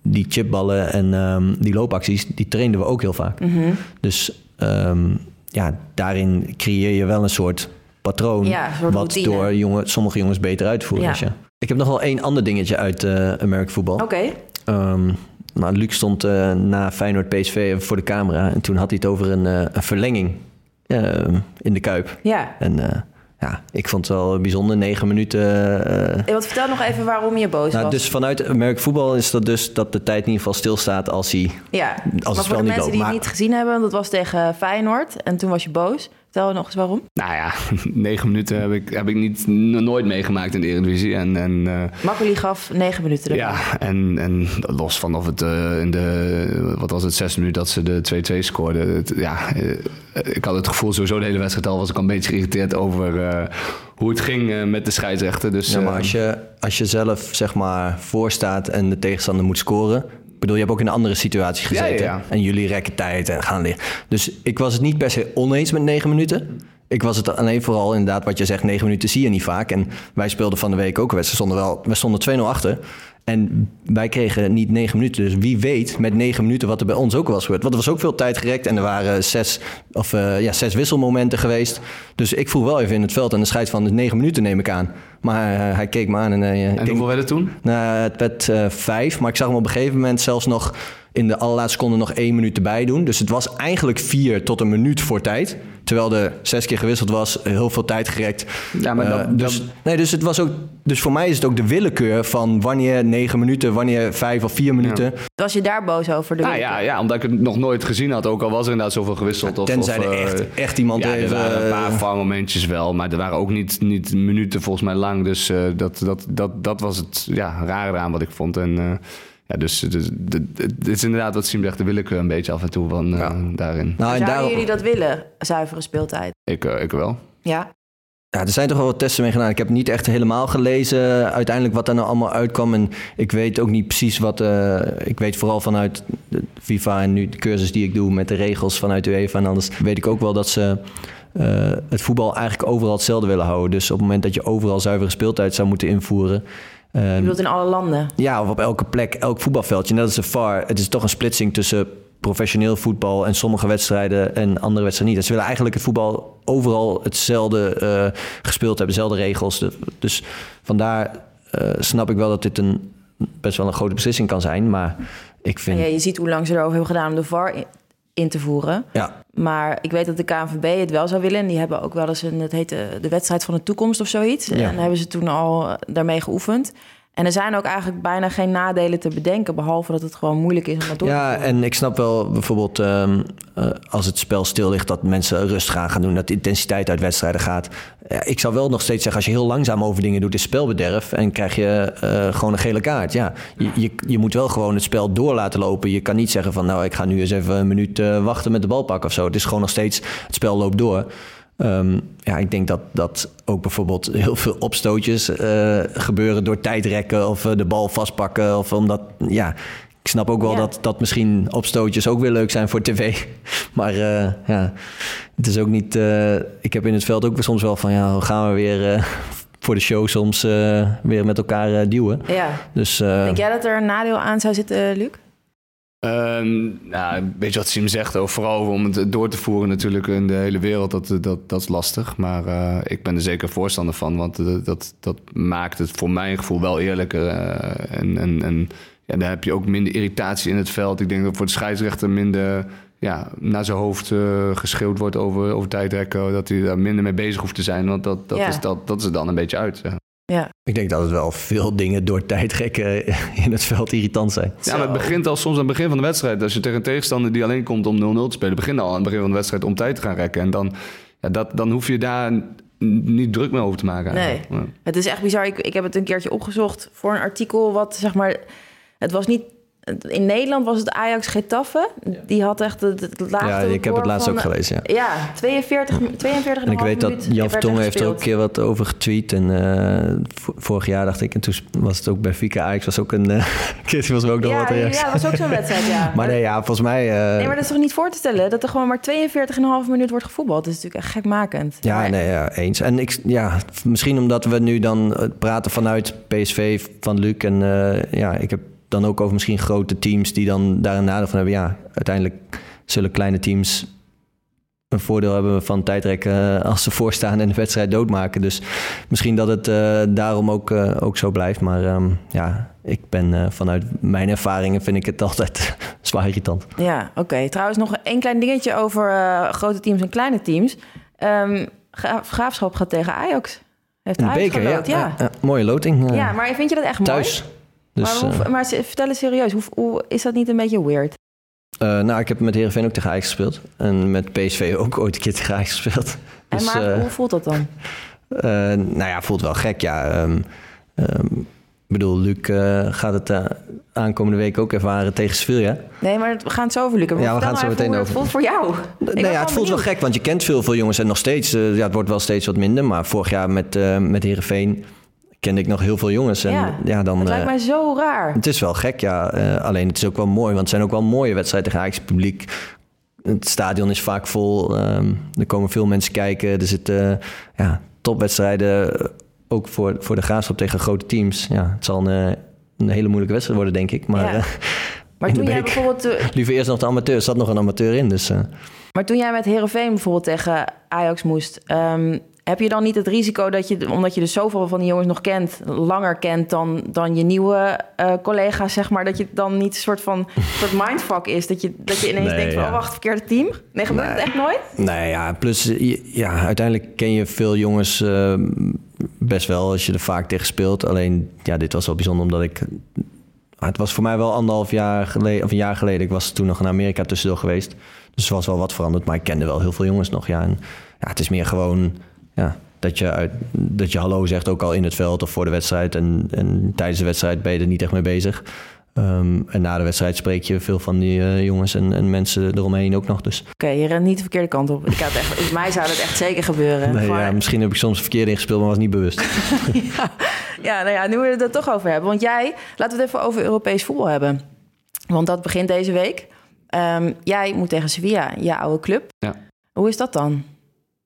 die chipballen en ehm, die loopacties, die trainden we ook heel vaak. Mhm. Dus ehm, ja, daarin creëer je wel een soort patroon. Ja, een soort wat routine. door jongen, sommige jongens beter uitvoeren. Ja. Ik heb nog wel één ander dingetje uit eh American voetbal. Oké, Ehm, nou, Luc stond eh, na Feyenoord PSV voor de camera. En toen had hij het over een, eh, een verlenging in de Kuip. ja. En ja, ik vond het wel bijzonder. Negen minuten. En wat vertel nog even waarom je boos nou, was. dus vanuit American voetbal is dat dus dat de tijd in ieder geval stilstaat als hij... ja, het maar spel voor de niet mensen loopt, die maar- het niet gezien hebben, dat was tegen Feyenoord. En toen was je boos. Vertel nog eens waarom. Nou ja, [LAUGHS] negen minuten heb ik, heb ik niet, nog nooit meegemaakt in de Eredivisie. En, en eh, Makkeli gaf negen minuten erbij. Ja, en, en los van of het eh, in de, wat was het, zes minuten dat ze de 2-2 scoorden. Het- ja, eh, ik had het gevoel sowieso de hele wedstrijd al was ik al een beetje geïrriteerd over eh, hoe het ging met de scheidsrechter. Dus, Ja, maar als je, als je zelf zeg maar voor staat en de tegenstander moet scoren. Bedoel, je hebt ook in een andere situatie ja, gezeten. ja. En jullie rekken tijd en gaan liggen. Dus ik was het niet per se oneens met negen minuten. Ik was het alleen vooral inderdaad wat je zegt, negen minuten zie je niet vaak. En wij speelden van de week ook een wedstrijd. Stonden wel, we stonden 2-0 achter. En wij kregen niet negen minuten. Dus wie weet met negen minuten wat er bij ons ook was gebeurd. Want er was ook veel tijd gerekt. En er waren zes, of, eh, ja, zes wisselmomenten geweest. Dus ik vroeg wel even in het veld. En de scheids van de negen minuten neem ik aan. Maar eh, hij keek me aan en... ik en denk- hoeveel werd het toen? nou, het werd vijf, maar ik zag hem op een gegeven moment zelfs nog in de allerlaatste seconde nog één minuut erbij doen. Dus het was eigenlijk vier tot een minuut voor tijd. Terwijl er zes keer gewisseld was, heel veel tijd gerekt. Ja, maar Eh, dan- dus, dan- nee, dus, het was ook, dus voor mij is het ook de willekeur van wanneer negen minuten, wanneer vijf of vier minuten. Was je daar boos over? De Nou ja, ja, omdat ik het nog nooit gezien had. Ook al was er inderdaad zoveel gewisseld. Of, Tenzij of, er eh, echt, echt iemand ja, er even... waren een paar VAR-momentjes wel, maar er waren ook niet, niet minuten volgens mij lang. Dus eh, dat, dat, dat, dat was het ja, rare eraan wat ik vond. En eh, ja, dus dus- het is inderdaad wat Siem zegt, de willekeur een beetje af en toe van eh, daarin. nou, en Zouden daarom- jullie dat willen, zuivere speeltijd? Ik, eh, ik wel. Ja. Ja, er zijn toch wel wat testen mee gedaan. Ik heb niet echt helemaal gelezen uiteindelijk wat er nou allemaal uitkwam. En ik weet ook niet precies wat... eh, ik weet vooral vanuit de FIFA en nu de cursus die ik doe met de regels vanuit UEFA. En anders weet ik ook wel dat ze eh, het voetbal eigenlijk overal hetzelfde willen houden. Dus op het moment dat je overal zuivere speeltijd zou moeten invoeren... eh, Je bedoelt in alle landen? ja, of op elke plek, elk voetbalveldje. Net als de VAR. Het is toch een splitsing tussen professioneel voetbal en sommige wedstrijden en andere wedstrijden niet. Ze willen eigenlijk het voetbal overal hetzelfde eh, gespeeld hebben, dezelfde regels. Dus vandaar eh, snap ik wel dat dit een best wel een grote beslissing kan zijn. Maar ik vind... ja, je ziet hoe lang ze erover hebben gedaan om de VAR in, te voeren. Ja, Maar ik weet dat de KNVB het wel zou willen. En die hebben ook wel eens een, het heet de, wedstrijd van de toekomst of zoiets. Ja. En daar hebben ze toen al eh, daarmee geoefend. En er zijn ook eigenlijk bijna geen nadelen te bedenken. Behalve dat het gewoon moeilijk is om dat door te Ja, en ik snap wel bijvoorbeeld ehm, eh, als het spel stil ligt, dat mensen rust gaan gaan doen, dat de intensiteit uit wedstrijden gaat. Ik zou wel nog steeds zeggen, als je heel langzaam over dingen doet, is spelbederf en krijg je eh, gewoon een gele kaart. Ja, je, je, je moet wel gewoon het spel door laten lopen. Je kan niet zeggen van, nou, ik ga nu eens even een minuut eh, wachten met de bal pakken of zo. Het is gewoon nog steeds, het spel loopt door. Ehm, ja, ik denk dat, dat ook bijvoorbeeld heel veel opstootjes eh, gebeuren door tijdrekken of de bal vastpakken. Of omdat, ja, ik snap ook wel Ja. dat, dat misschien opstootjes ook weer leuk zijn voor tv. [LAUGHS] Maar eh, ja, het is ook niet. eh, ik heb in het veld ook soms wel van ja, hoe gaan we weer eh, [LAUGHS] voor de show soms eh, weer met elkaar eh, duwen. Ja. Dus eh, Denk jij dat er een nadeel aan zou zitten, Luc? Ehm, nou, weet je wat Sim zegt? Ook vooral om het door te voeren natuurlijk in de hele wereld. Dat, dat, dat is lastig. Maar eh, ik ben er zeker voorstander van. Want dat, dat maakt het voor mijn gevoel wel eerlijker. eh, en en, en ja, dan heb je ook minder irritatie in het veld. Ik denk dat voor de scheidsrechter minder ja, naar zijn hoofd eh, geschreeuwd wordt over, over tijdrekken. Dat hij daar minder mee bezig hoeft te zijn. Want dat, dat, Ja. is, dat, dat is er dan een beetje uit. ja. Ja. ik denk dat het wel veel dingen door tijdrekken [LAUGHS] in het veld irritant zijn. Ja, maar het begint al soms aan het begin van de wedstrijd. Als je tegen een tegenstander die alleen komt om 0-0 te spelen, begint al aan het begin van de wedstrijd om tijd te gaan rekken. En dan, ja, dat, dan hoef je daar niet druk meer over te maken. Nee. Ja. Het is echt bizar. Ik, ik heb het een keertje opgezocht voor een artikel wat zeg maar. Het was niet. In Nederland was het Ajax Getafe. Die had echt het, het laagste Ja, ik heb het laatst ook van- gelezen. Ja. Ja, 42, 42 En ik weet dat Jan Vertongen heeft er ook een keer wat over getweet. En eh, vorig jaar dacht ik, en toen was het ook bij Fika Ajax, was ook een [LAUGHS] uh, was er ook nog Ja, wat ja, was ook zo'n wedstrijd, ja. [LAUGHS] Maar nee, ja, volgens mij... eh, Nee, maar dat is toch niet voor te stellen? Dat er gewoon maar 42,5 minuut wordt gevoetbald. Dat is natuurlijk echt gekmakend. Ja, Maar- nee, ja, eens. En ik, ja, misschien omdat we nu dan eh, praten vanuit PSV van Luc. En eh, ja, ik heb dan ook over misschien grote teams die dan daar een nadeel van hebben. Ja, uiteindelijk zullen kleine teams een voordeel hebben van tijdrekken eh, als ze voorstaan en de wedstrijd doodmaken. Dus misschien dat het eh, daarom ook, eh, ook zo blijft. Maar ehm, ja, ik ben vanuit mijn ervaringen vind ik het [LAUGHS] altijd zwaar irritant. Ja, oké. Trouwens, nog één klein dingetje over grote teams en kleine teams. Gra- Graafschap gaat tegen Ajax. Heeft Ajax beker, ja, ja. mooie loting. Ja, maar vind je dat echt mooi? Dus, maar, hoe, eh, maar vertel eens serieus, hoe, hoe, is dat niet een beetje weird? Eh, nou, ik heb met Heerenveen ook tegen Ajax gespeeld. En met PSV ook [LAUGHS] ooit een keer tegen Ajax gespeeld. En Dus, maar eh, hoe voelt dat dan? [LAUGHS] nou ja, voelt wel gek, ja. Ehm, ehm, ik bedoel, Luc gaat het eh, aankomende week ook ervaren tegen Sevilla. Nee, maar we gaan het zo over. Maar Ja, we gaan het nou zo meteen hoe het voelt voor jou. [LAUGHS] Nee, ja, het voelt wel gek, want je kent veel, veel jongens. En nog steeds, ja, het wordt wel steeds wat minder. Maar vorig jaar met, eh met Heerenveen kende ik nog heel veel jongens. En ja, Ja, dan... Het lijkt eh, mij zo raar. Het is wel gek, ja. Eh, alleen het is ook wel mooi, want het zijn ook wel mooie wedstrijden tegen Ajax publiek. Het stadion is vaak vol. ehm, er komen veel mensen kijken. Er zitten eh, ja, topwedstrijden, ook voor, voor de graafschap tegen grote teams. Ja, het zal een, een hele moeilijke wedstrijd worden, denk ik. Maar Ja. [LAUGHS] Maar de toen jij bijvoorbeeld... eh, [LAUGHS] liever eerst nog de amateur. Er zat nog een amateur in, dus... Maar toen jij met Herenveen bijvoorbeeld tegen Ajax moest, ehm, heb je dan niet het risico dat je, omdat je dus zoveel van die jongens nog kent, langer kent dan, dan je nieuwe eh, collega's, zeg maar, dat je dan niet een soort van [LAUGHS] soort mindfuck is, dat je, dat je ineens Nee, denkt van, ja. oh, wacht, verkeerde team? Nee, gebeurt het echt nooit? Nee, ja, plus ja, uiteindelijk ken je veel jongens eh, best wel als je er vaak tegen speelt. Alleen, ja, dit was wel bijzonder omdat ik... ah, Het was voor mij wel anderhalf jaar geleden, of een jaar geleden. Ik was toen nog in Amerika tussendoor geweest. Dus er was wel wat veranderd, maar ik kende wel heel veel jongens nog. Ja, en, ja het is meer gewoon ja, dat, je uit, dat je hallo zegt, ook al in het veld of voor de wedstrijd. En, en tijdens de wedstrijd ben je er niet echt mee bezig. Ehm, en na de wedstrijd spreek je veel van die eh, jongens en, en mensen eromheen ook nog. Dus Oké, je rent niet de verkeerde kant op. Ik had echt, [LAUGHS] mij zou dat echt zeker gebeuren. Nee, ja, misschien heb ik soms verkeerd ingespeeld, maar was niet bewust. [LAUGHS] ja, ja, nou ja, nu we het er toch over hebben. Want jij, laten we het even over Europees voetbal hebben. Want dat begint deze week. Ehm, jij moet tegen Sevilla, je oude club. Ja. Hoe is dat dan?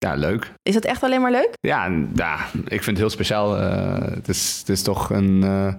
Ja, leuk. Is dat echt alleen maar leuk? Ja, ja, ik vind het heel speciaal. Eh, het, is, het is toch een... eh,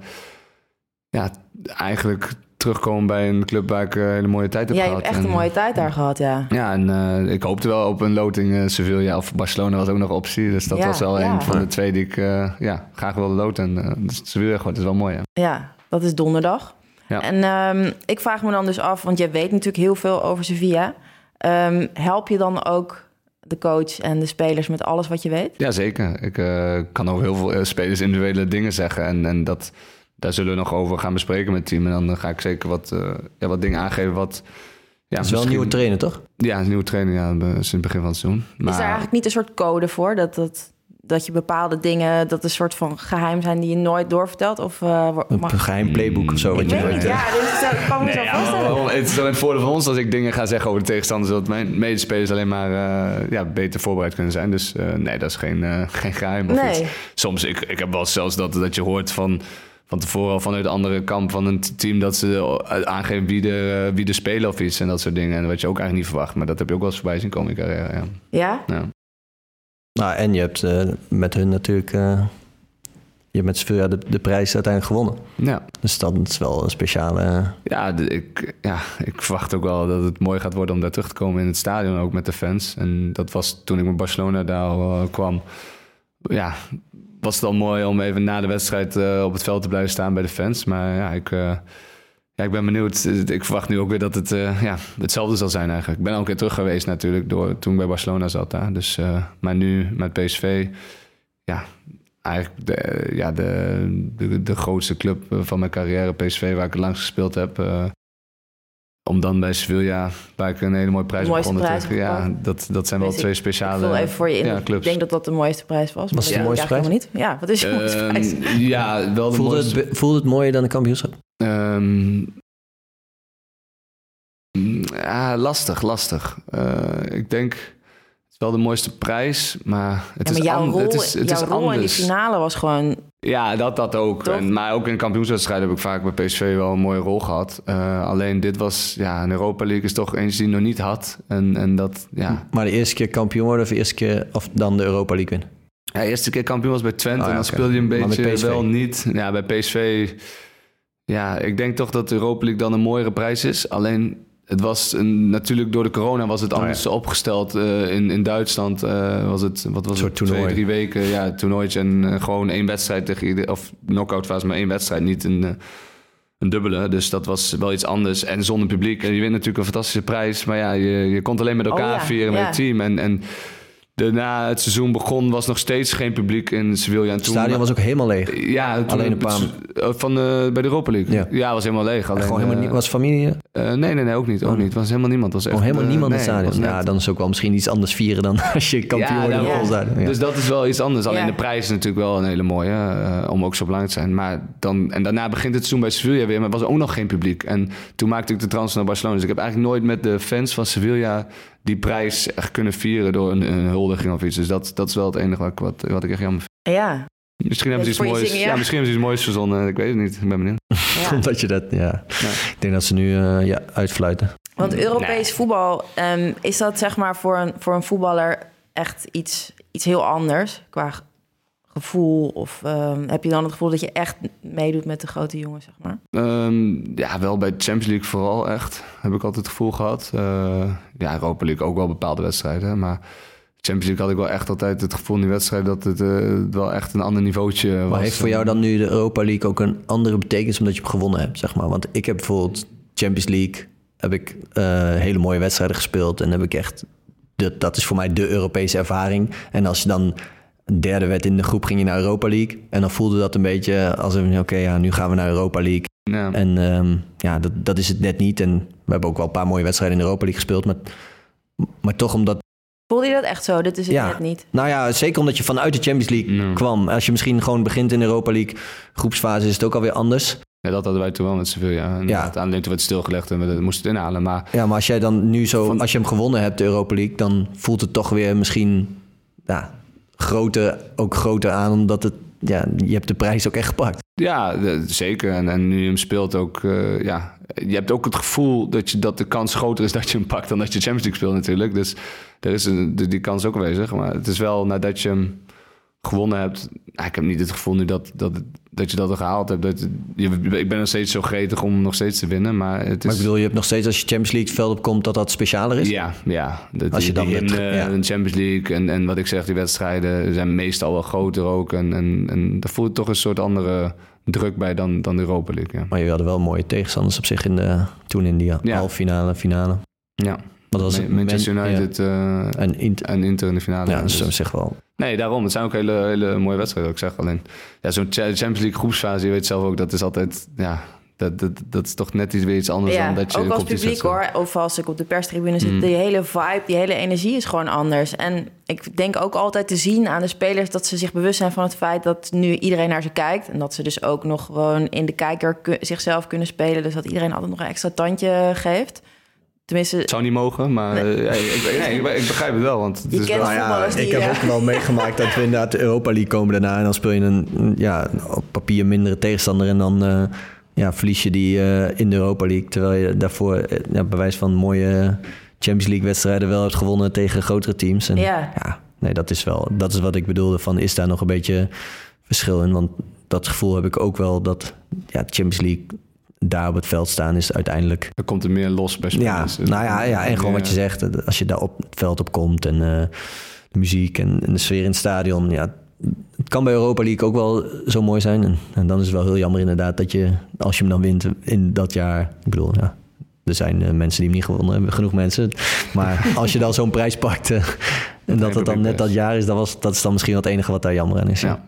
ja, eigenlijk terugkomen bij een club waar ik een hele mooie tijd heb Jij gehad. hebt echt En, een mooie tijd daar gehad, ja. Ja, en eh, ik hoopte wel op een loting eh, Sevilla of Barcelona was ook nog optie. Dus dat Ja, was wel ja. een van de twee die ik eh, ja, graag wilde loten. En, eh, dus Sevilla gewoon, het is wel mooi. Hè? Ja, dat is donderdag. Ja. En ehm, ik vraag me dan dus af, want jij weet natuurlijk heel veel over Sevilla. Ehm, help je dan ook de coach en de spelers met alles wat je weet? Ja, zeker. Ik eh, kan over heel veel eh, spelers individuele dingen zeggen. En, en dat, daar zullen we nog over gaan bespreken met het team. En dan ga ik zeker wat, eh, ja, wat dingen aangeven wat... Ja, Het is wel een nieuwe trainer, toch? Ja, een nieuwe trainer ja, sinds het begin van het seizoen. Maar, Is daar eigenlijk niet een soort code voor? Dat, dat, dat je bepaalde dingen, dat een soort van geheim zijn die je nooit doorvertelt? Of, eh, Een geheim playbook of zo. Wat je weet nooit, ja, dit is, ik kan me Nee, zo ja, voorstellen. wel, het is wel in het voordeel van ons als ik dingen ga zeggen over de tegenstander, zodat mijn medespelers alleen maar eh, ja, beter voorbereid kunnen zijn. Dus eh, nee, dat is geen, eh, [LAUGHS] geen geheim. Of Nee. iets. Soms, ik, ik heb wel zelfs dat, dat je hoort van, van tevoren al vanuit de andere kamp van een team dat ze aangeven wie de, wie de spelen of iets en dat soort dingen. En wat je ook eigenlijk niet verwacht, maar dat heb je ook wel eens voorbij zien komen in carrière. Ja. Ja? Ja. Nou, en je hebt eh, met hun natuurlijk... eh, je hebt met Sevilla de, de prijs uiteindelijk gewonnen. ja. Dus dat is wel een speciale... Ja, de- ik, ja, ik verwacht ook wel dat het mooi gaat worden om daar terug te komen in het stadion, ook met de fans. En dat was toen ik met Barcelona daar eh, kwam. Ja, was het al mooi om even na de wedstrijd eh, op het veld te blijven staan bij de fans. Maar ja, ik, eh, ik ben benieuwd. Ik verwacht nu ook weer dat het eh, ja, hetzelfde zal zijn eigenlijk. Ik ben al een keer terug geweest natuurlijk door, toen ik bij Barcelona zat daar. Dus, eh, maar nu met PSV, ja, eigenlijk de, ja, de, de, de grootste club van mijn carrière, PSV, waar ik langs gespeeld heb. eh, Om dan bij Sevilla, waar ik een hele mooie prijs prijs tegen. Ja, dat, dat zijn wel ik. twee Ik speciale vul even voor je in. ja, ik clubs. denk dat dat de mooiste prijs was. Was het maar de dat mooiste ik helemaal niet. Ja, wat is je mooiste Ehm, prijs? ja, wel de Voelde mooiste. het, voelde het mooier dan de kampioenschap? Ehm, mm, ja, lastig, lastig. Eh, ik denk, het is wel de mooiste prijs, maar het Ja, maar is, jouw an- rol, het is, het jouw is rol in die anders. finale was gewoon... Ja, dat, dat ook. En, maar ook in kampioenswedstrijden heb ik vaak bij PSV wel een mooie rol gehad. Eh, alleen dit was, ja, een Europa League is toch eens die je nog niet had. En, en dat, ja. Maar de eerste keer kampioen worden of de eerste keer of dan de Europa League winnen? Ja, de eerste keer kampioen was bij Twente Oh, en dan oké. speelde je een beetje wel niet. Ja, bij PSV... Ja, ik denk toch dat de Europa League dan een mooiere prijs is. Alleen, het was een, natuurlijk door de corona was het Oh, ja. anders opgesteld. Eh, in, in Duitsland eh, was het, wat was Een het, soort toernooi. twee, drie weken. Ja, toernooitje en eh, gewoon één wedstrijd tegen ieder... Of knock-out fase, maar één wedstrijd, niet een... een dubbele, dus dat was wel iets anders. En zonder publiek. En je wint natuurlijk een fantastische prijs. Maar ja, je, je kon het alleen met elkaar Oh ja, vieren, met ja. het team. En, en daarna het seizoen begon, was nog steeds geen publiek in Sevilla. En Het toen, stadion was ook helemaal leeg. ja, toen Alleen een paar- eh, Van de, bij de Europa League. Ja. Ja, was helemaal leeg. Alleen, Gewoon helemaal eh, niet, was familie? eh, nee, nee, nee, ook niet. Ook Oh. niet. Het was helemaal niemand. Het was echt, helemaal eh, niemand in het nee, stadion. Ja, dan is het ook wel misschien iets anders vieren dan [LAUGHS] als je kampioen wordt vol stadion. Ja. Dus dat is wel iets anders. Alleen Ja. de prijs is natuurlijk wel een hele mooie, eh, om ook zo belangrijk te zijn. Maar dan, en daarna begint het seizoen bij Sevilla weer, maar er was ook nog geen publiek. En toen maakte ik de transfer naar Barcelona. Dus ik heb eigenlijk nooit met de fans van Sevilla die prijs echt kunnen vieren door een, een huldiging of iets. Dus dat, dat is wel het enige wat, ik- wat, wat ik echt jammer vind. Ja, Misschien hebben ze iets moois, zingen, ja. ja. misschien hebben ze iets moois verzonnen. Ik weet het niet. Ik ben benieuwd. ja. [LAUGHS] Omdat je dat, ja. Ik denk dat ze nu eh, ja, uitfluiten. Want Europees Nee. voetbal, ehm, is dat zeg maar voor een, voor een voetballer echt iets, iets heel anders qua gevoel? Of ehm, heb je dan het gevoel dat je echt meedoet met de grote jongens, zeg maar? Ehm, ja, wel bij de Champions League vooral echt. Heb ik altijd het gevoel gehad. Eh, ja, Europa League ook wel bepaalde wedstrijden. Maar Champions League had ik wel echt altijd het gevoel in die wedstrijd... dat het eh, wel echt een ander niveautje was. Maar heeft voor jou dan nu de Europa League ook een andere betekenis omdat je hem gewonnen hebt, zeg maar? Want ik heb bijvoorbeeld Champions League, heb ik eh, hele mooie wedstrijden gespeeld en heb ik echt, de, dat is voor mij de Europese ervaring. En als je dan derde werd in de groep, ging je naar Europa League en dan voelde dat een beetje als een, oké, ja, nu gaan we naar Europa League. Ja. En ehm, ja, dat, dat is het net niet. En we hebben ook wel een paar mooie wedstrijden in de Europa League gespeeld, maar, maar toch omdat Voelde je dat echt zo? Dit is het Ja. net niet. nou ja, zeker omdat je vanuit de Champions League Ja. kwam. Als je misschien gewoon begint in de Europa League groepsfase, is het ook alweer anders. Ja, dat hadden wij toen wel met Sevilla. En Ja. ja. Alleen toen werd het stilgelegd en we moesten het inhalen. Maar Ja, maar als jij dan nu zo, Van- als je hem gewonnen hebt, de Europa League, dan voelt het toch weer misschien ja, groter, ook groter aan, omdat het, ja, je hebt de prijs ook echt gepakt. ja, de- zeker. En, en nu hem speelt ook... eh, ja, je hebt ook het gevoel dat, je, dat de kans groter is dat je hem pakt... dan dat je Champions League speelt natuurlijk. Dus er is een, die kans ook aanwezig. Maar het is wel nadat je hem gewonnen hebt... ik heb niet het gevoel nu dat, dat, dat je dat er gehaald hebt. Dat, je, ik ben nog steeds zo gretig om nog steeds te winnen. Maar het is... Maar ik bedoel, je hebt nog steeds als je Champions League veld op komt, dat dat specialer is. Ja, ja. De, Als je dan ja. de Champions League en, en wat ik zeg, die wedstrijden zijn meestal wel groter ook. En, en, en daar voelt toch een soort andere druk bij dan, dan de Europa League. Ja. Maar je hadden wel mooie tegenstanders op zich in de, toen in die Ja. halve finale, finale. ja. Ma- het? Manchester Man- United eh, ja. En Inter. en Inter in de finale. Ja, Dus- zich wel. Nee, daarom. Het zijn ook hele, hele mooie wedstrijden, ik zeg. Alleen, ja, zo'n Cha- Champions League groepsfase, je weet zelf ook, dat is altijd, ja, dat, dat, dat is toch net iets weer iets anders Ja, dan dat je ook als publiek hoor. Of als ik op de perstribune zit. Mm. Die hele vibe, die hele energie is gewoon anders. En ik denk ook altijd te zien aan de spelers... dat ze zich bewust zijn van het feit dat nu iedereen naar ze kijkt. En dat ze dus ook nog gewoon in de kijker zichzelf kunnen spelen. Dus dat iedereen altijd nog een extra tandje geeft. Tenminste, Het zou niet mogen, maar Nee. eh, ik, nee, ik, begrijp het wel. Want het Je is kent wel, Nou ja, die, ik heb ook wel [LAUGHS] meegemaakt dat we inderdaad de Europa League komen daarna. En dan speel je een ja, op papier mindere tegenstander. En dan eh, ja, verlies je die eh, in de Europa League. Terwijl je daarvoor ja, bewijs van mooie Champions League wedstrijden wel hebt gewonnen tegen grotere teams. En, Ja. ja, nee, dat is wel dat is wat ik bedoelde. Van is daar nog een beetje verschil in? Want dat gevoel heb ik ook wel dat ja, Champions League daar op het veld staan is uiteindelijk er komt er meer los bij ja, spelers. nou ja, ja, en gewoon Ja. wat je zegt, als je daar op het veld op komt en eh, de muziek en, en de sfeer in het stadion, ja, het kan bij Europa League ook wel zo mooi zijn. En, en dan is het wel heel jammer inderdaad dat je, als je hem dan wint in dat jaar, ik bedoel, ja, er zijn eh, mensen die hem niet gewonnen hebben, genoeg mensen. Maar [LAUGHS] als je dan zo'n prijs pakt eh, en dat het dan net dat jaar is, dat, was, dat is dan misschien wel het enige wat daar jammer aan is. Ja.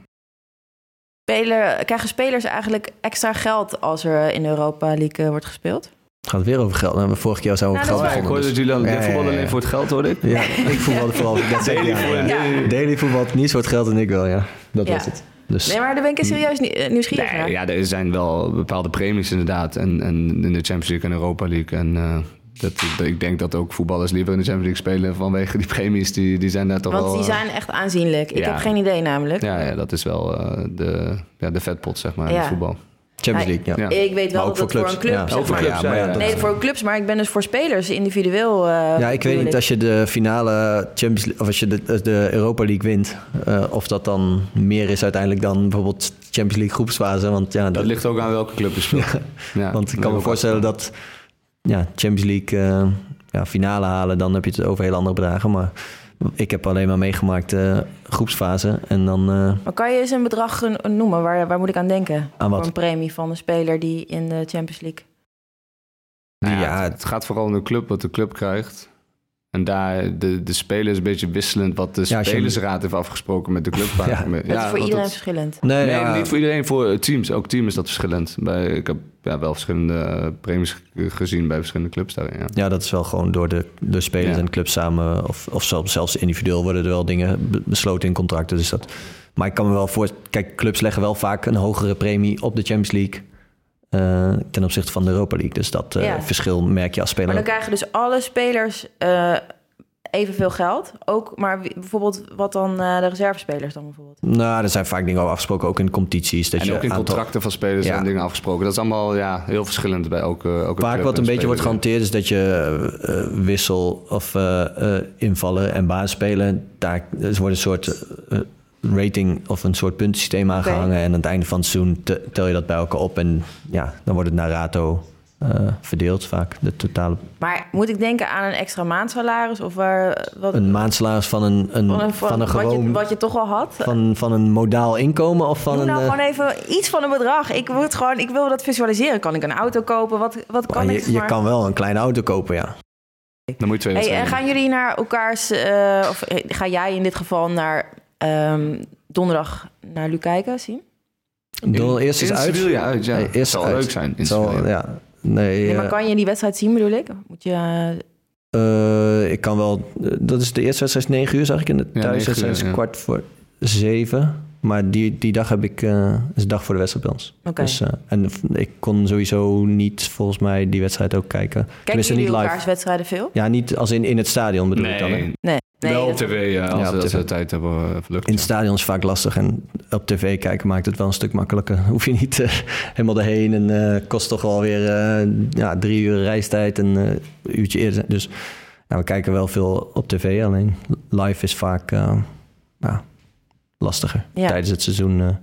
Speler, krijgen spelers eigenlijk extra geld als er in de Europa League eh, wordt gespeeld? gaat het weer over geld. Nou, vorige keer zou we over Nou, geld dat ik begonnen. hoorde dus- dat jullie Ja, aan ja, voetballen ja, alleen ja. voor het geld, hoorde ik. Ja, [LAUGHS] ik voetbalde vooral. Dat zei ik, ja, ja. Ja. Daily voetbalt niet voor het geld en ik wel, ja. Dat Ja. was het. Dus Nee, maar daar ben ik serieus nie- eh, nieuwsgierig naar. Nee, ja, er zijn wel bepaalde premies inderdaad. En, en in de Champions League en Europa League. En eh, dat, ik denk dat ook voetballers liever in de Champions League spelen vanwege die premies. Die, die zijn daar toch Want wel... die eh, zijn echt aanzienlijk. Ik ja. heb geen idee namelijk. Ja, ja, dat is wel eh, de, ja, de vetpot, zeg maar, in het voetbal. Champions League, ja. Ja. Ik weet wel dat het voor voor een clubs. club... Ja, ook voor maar- clubs, ja, ja. Nee, voor clubs, maar ik ben dus voor spelers individueel. eh, Ja, ik weet niet als je de finale Champions League, of als je de, de Europa League wint, eh, of dat dan meer is uiteindelijk dan bijvoorbeeld Champions League groepsfase. Want ja, Dat ligt ook aan welke club je speelt. [LAUGHS] Ja, want ik dat kan me voorstellen dat ja, Champions League eh, ja, finale halen, dan heb je het over heel andere bedragen. Maar ik heb alleen maar meegemaakt eh, groepsfase en dan eh, Maar kan je eens een bedrag noemen? Waar, waar moet ik aan denken? aan wat? Voor een premie van een speler die in de Champions League... Nou ja, het gaat vooral om de club, wat de club krijgt. En daar, de, de speler is een beetje wisselend wat de Ja, je- spelersraad heeft afgesproken met de club. [LAUGHS] Ja. Ja, Dat is voor iedereen dat- verschillend. Nee, Nee, ja, niet voor iedereen, voor teams. Ook team is dat verschillend. Bij, ik heb ja, wel verschillende premies ge- gezien bij verschillende clubs daarin. Ja. Ja, dat is wel gewoon door de, de spelers Ja. en de clubs samen, of, of zelfs, zelfs individueel worden er wel dingen be- besloten in contracten. Dus dat, maar ik kan me wel voor. Kijk, clubs leggen wel vaak een hogere premie op de Champions League eh, ten opzichte van de Europa League. Dus dat eh, Ja. verschil merk je als speler. Maar dan ook. krijgen dus alle spelers eh, evenveel geld. Ook, maar wie- bijvoorbeeld wat dan eh, de reservespelers dan bijvoorbeeld? Nou, er zijn vaak dingen al afgesproken, ook in competities. Dat En je ook in aantal- contracten van spelers Ja. zijn dingen afgesproken. Dat is allemaal ja, heel verschillend bij elke, elke Vaak club wat en een beetje wordt gehanteerd is dat je eh, wissel of eh, eh, invallen en baanspelen. Daar er wordt een soort rating of een soort puntensysteem aangehangen. En aan het einde van het seizoen te- tel je dat bij elkaar op. En ja, dan wordt het naar rato eh, verdeeld vaak. De totale, Maar moet ik denken aan een extra maandsalaris? Of waar, wat, een maandsalaris van een, een, van een, van van- een wat, je, gewoon... wat je toch al had? Van, van een modaal inkomen of van Doe een... nou eh, gewoon even iets van een bedrag. Ik wil, het gewoon, ik wil dat visualiseren. Kan ik een auto kopen? Wat, wat kan maar ik? je, je kan wel een kleine auto kopen, ja. Dan moet je twee Hey, en gaan jullie naar elkaars... eh, of ga jij in dit geval naar ehm, donderdag naar Luc kijken, zien? Don, eerst is uit. Sevilla uit, ja. Nee, Het eerst zal uit. leuk zijn in Het zal- ja. Nee, Nee, maar kan je die wedstrijd zien, bedoel ik? Moet je... eh, ik kan wel. Dat is de eerste wedstrijd is 9 uur, zag ik in de thuiswedstrijd. is kwart voor zeven. Maar die, die dag heb ik. eh is de dag voor de wedstrijd bij ons. Oké. Dus, eh, en ik kon sowieso niet, volgens mij, die wedstrijd ook kijken. Kijken Tenminste, jullie niet live. wedstrijden veel? Ja, niet als in, in het stadion bedoel ik dan. hè. Nee, Nee. wel op tv ja, als, Ja, op als tv. we tijd hebben uh, verlucht. In het stadion is vaak lastig en op tv kijken maakt het wel een stuk makkelijker. [LAUGHS] Hoef je niet eh, helemaal erheen en eh, kost toch wel weer eh, ja, drie uur reistijd en eh, een uurtje eerder. Dus ja, we kijken wel veel op tv, alleen live is vaak eh, ja, lastiger. Ja. Tijdens het seizoen eh,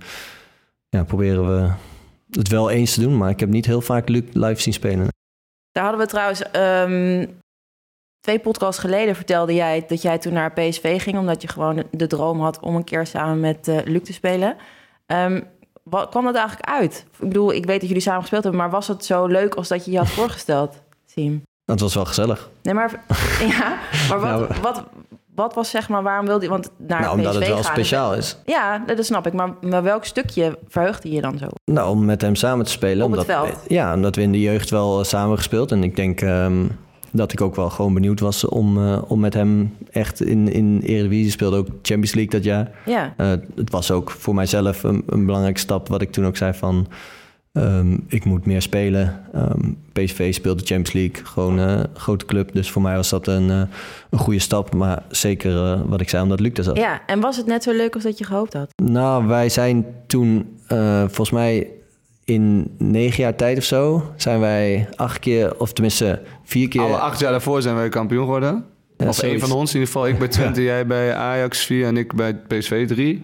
ja, proberen we het wel eens te doen, maar ik heb niet heel vaak Luc live zien spelen. Daar hadden we trouwens... ehm, twee podcasts geleden vertelde jij dat jij toen naar PSV ging... omdat je gewoon de droom had om een keer samen met eh, Luc te spelen. Ehm, wat kwam dat eigenlijk uit? Ik bedoel, ik weet dat jullie samen gespeeld hebben... maar was het zo leuk als dat je je had voorgesteld, Siem? Dat was wel gezellig. Nee, maar, [LAUGHS] ja, maar wat, Nou, wat, wat was zeg maar, waarom wilde je... Want naar nou, omdat PSV het wel gaan, speciaal is. Ja, dat snap ik. Maar, maar welk stukje verheugde je dan zo? Nou, om met hem samen te spelen. Op het omdat, veld? Ja, omdat we in de jeugd wel eh, samen gespeeld. En ik denk ehm, dat ik ook wel gewoon benieuwd was om, eh, om met hem echt in, in Eredivisie speelde. Ook Champions League dat jaar. Ja, Eh, het was ook voor mijzelf een, een belangrijke stap. Wat ik toen ook zei van... ehm, ik moet meer spelen. Ehm, PSV speelde Champions League. Gewoon eh, een grote club. Dus voor mij was dat een, een goede stap. Maar zeker wat ik zei, omdat Luc er zat. ja, en was het net zo leuk als dat je gehoopt had? Nou, wij zijn toen, volgens mij in negen jaar tijd of zo, zijn wij acht keer, of tenminste vier keer. Alle acht jaar daarvoor zijn wij kampioen geworden. Ja, of één van ons in ieder geval. Ik bij Twente, jij bij Ajax 4 en ik bij PSV 3.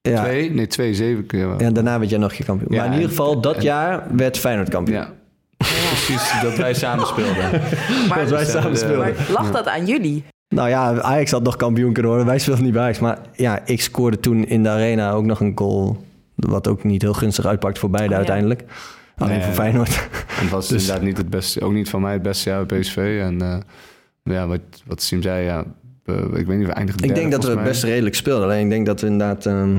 ja, Twee? Nee, twee, zeven keer. wel. ja, daarna werd jij nog je kampioen. Ja, maar in ieder en- geval, dat en- jaar werd Feyenoord kampioen. Ja. Precies, dat wij samen speelden. [LAUGHS] Maar, Dat wij samen de- speelden. maar lag dat aan jullie? Nou ja, Ajax had nog kampioen kunnen worden. Wij speelden niet bij Ajax. Maar ja, ik scoorde toen in de arena ook nog een goal. Wat ook niet heel gunstig uitpakt voor beide Oh, ja. uiteindelijk. Alleen Nee. voor Feyenoord. En het was [LAUGHS] Dus- inderdaad niet het beste, ook niet van mij het beste jaar bij PSV. En eh, ja, wat, wat Sim zei, ja, ik weet niet, we eindigden ik derde, denk dat we het best redelijk speelden. Alleen ik denk dat we inderdaad... ehm,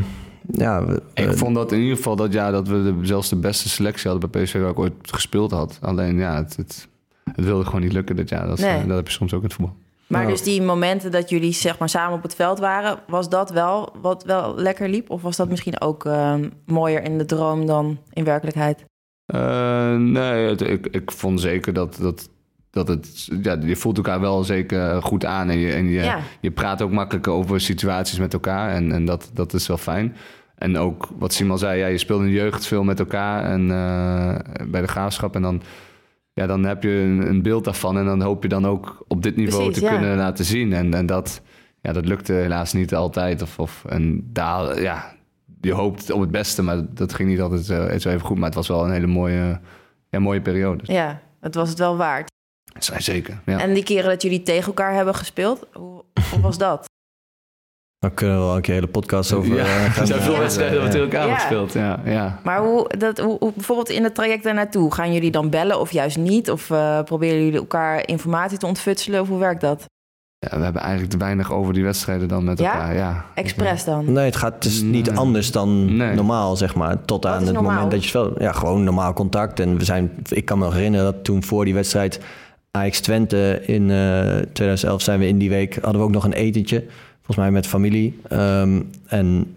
ja, we. Ik eh, vond dat in ieder geval dat jaar dat we de, zelfs de beste selectie hadden bij PSV waar ik ooit gespeeld had. Alleen ja, het, het, het wilde gewoon niet lukken dit jaar. Dat, is, Nee. eh, dat heb je soms ook in het voetbal. Maar Nou. dus die momenten dat jullie zeg maar samen op het veld waren, was dat wel wat wel lekker liep? Of was dat misschien ook ehm, mooier in de droom dan in werkelijkheid? Eh, nee, het- ik, ik vond zeker dat, dat, dat het... Ja, je voelt elkaar wel zeker goed aan. En je, en je, Ja. je praat ook makkelijker over situaties met elkaar. En, en dat, dat is wel fijn. En ook wat Simon zei, ja, je speelt in de jeugd veel met elkaar. En eh, bij de graafschap. En dan, ja, dan heb je een, een beeld daarvan. En dan hoop je dan ook op dit niveau Precies, te ja. kunnen laten zien. En, en dat, ja, dat lukte helaas niet altijd. Of, of, en daar, ja, je hoopt op het beste. Maar dat ging niet altijd eh, zo even goed. Maar het was wel een hele mooie, ja, mooie periode. Ja, het was het wel waard. Zijn zeker. Ja. En die keren dat jullie tegen elkaar hebben gespeeld, hoe, hoe was dat? [LAUGHS] Daar kunnen we wel een keer hele podcast over ja, eh, gaan er zijn veel Ja. wedstrijden wat tegen elkaar Ja. gespeeld. Ja, ja. Maar hoe, dat, hoe, hoe- bijvoorbeeld in het traject daar naartoe, gaan jullie dan bellen of juist niet? Of eh, proberen jullie elkaar informatie te ontfutselen? Of hoe werkt dat? Ja, we hebben eigenlijk te weinig over die wedstrijden dan met Ja? elkaar. Ja, Expres dan? Nee, het, gaat, het is niet Nee. anders dan Nee. normaal, zeg maar. Tot aan het normaal? moment dat je speelt. Ja, gewoon normaal contact. En we zijn, ik kan me nog herinneren dat toen voor die wedstrijd Ajax Twente in eh 2011 zijn we in die week, hadden we ook nog een etentje. Volgens mij met familie. Ehm, en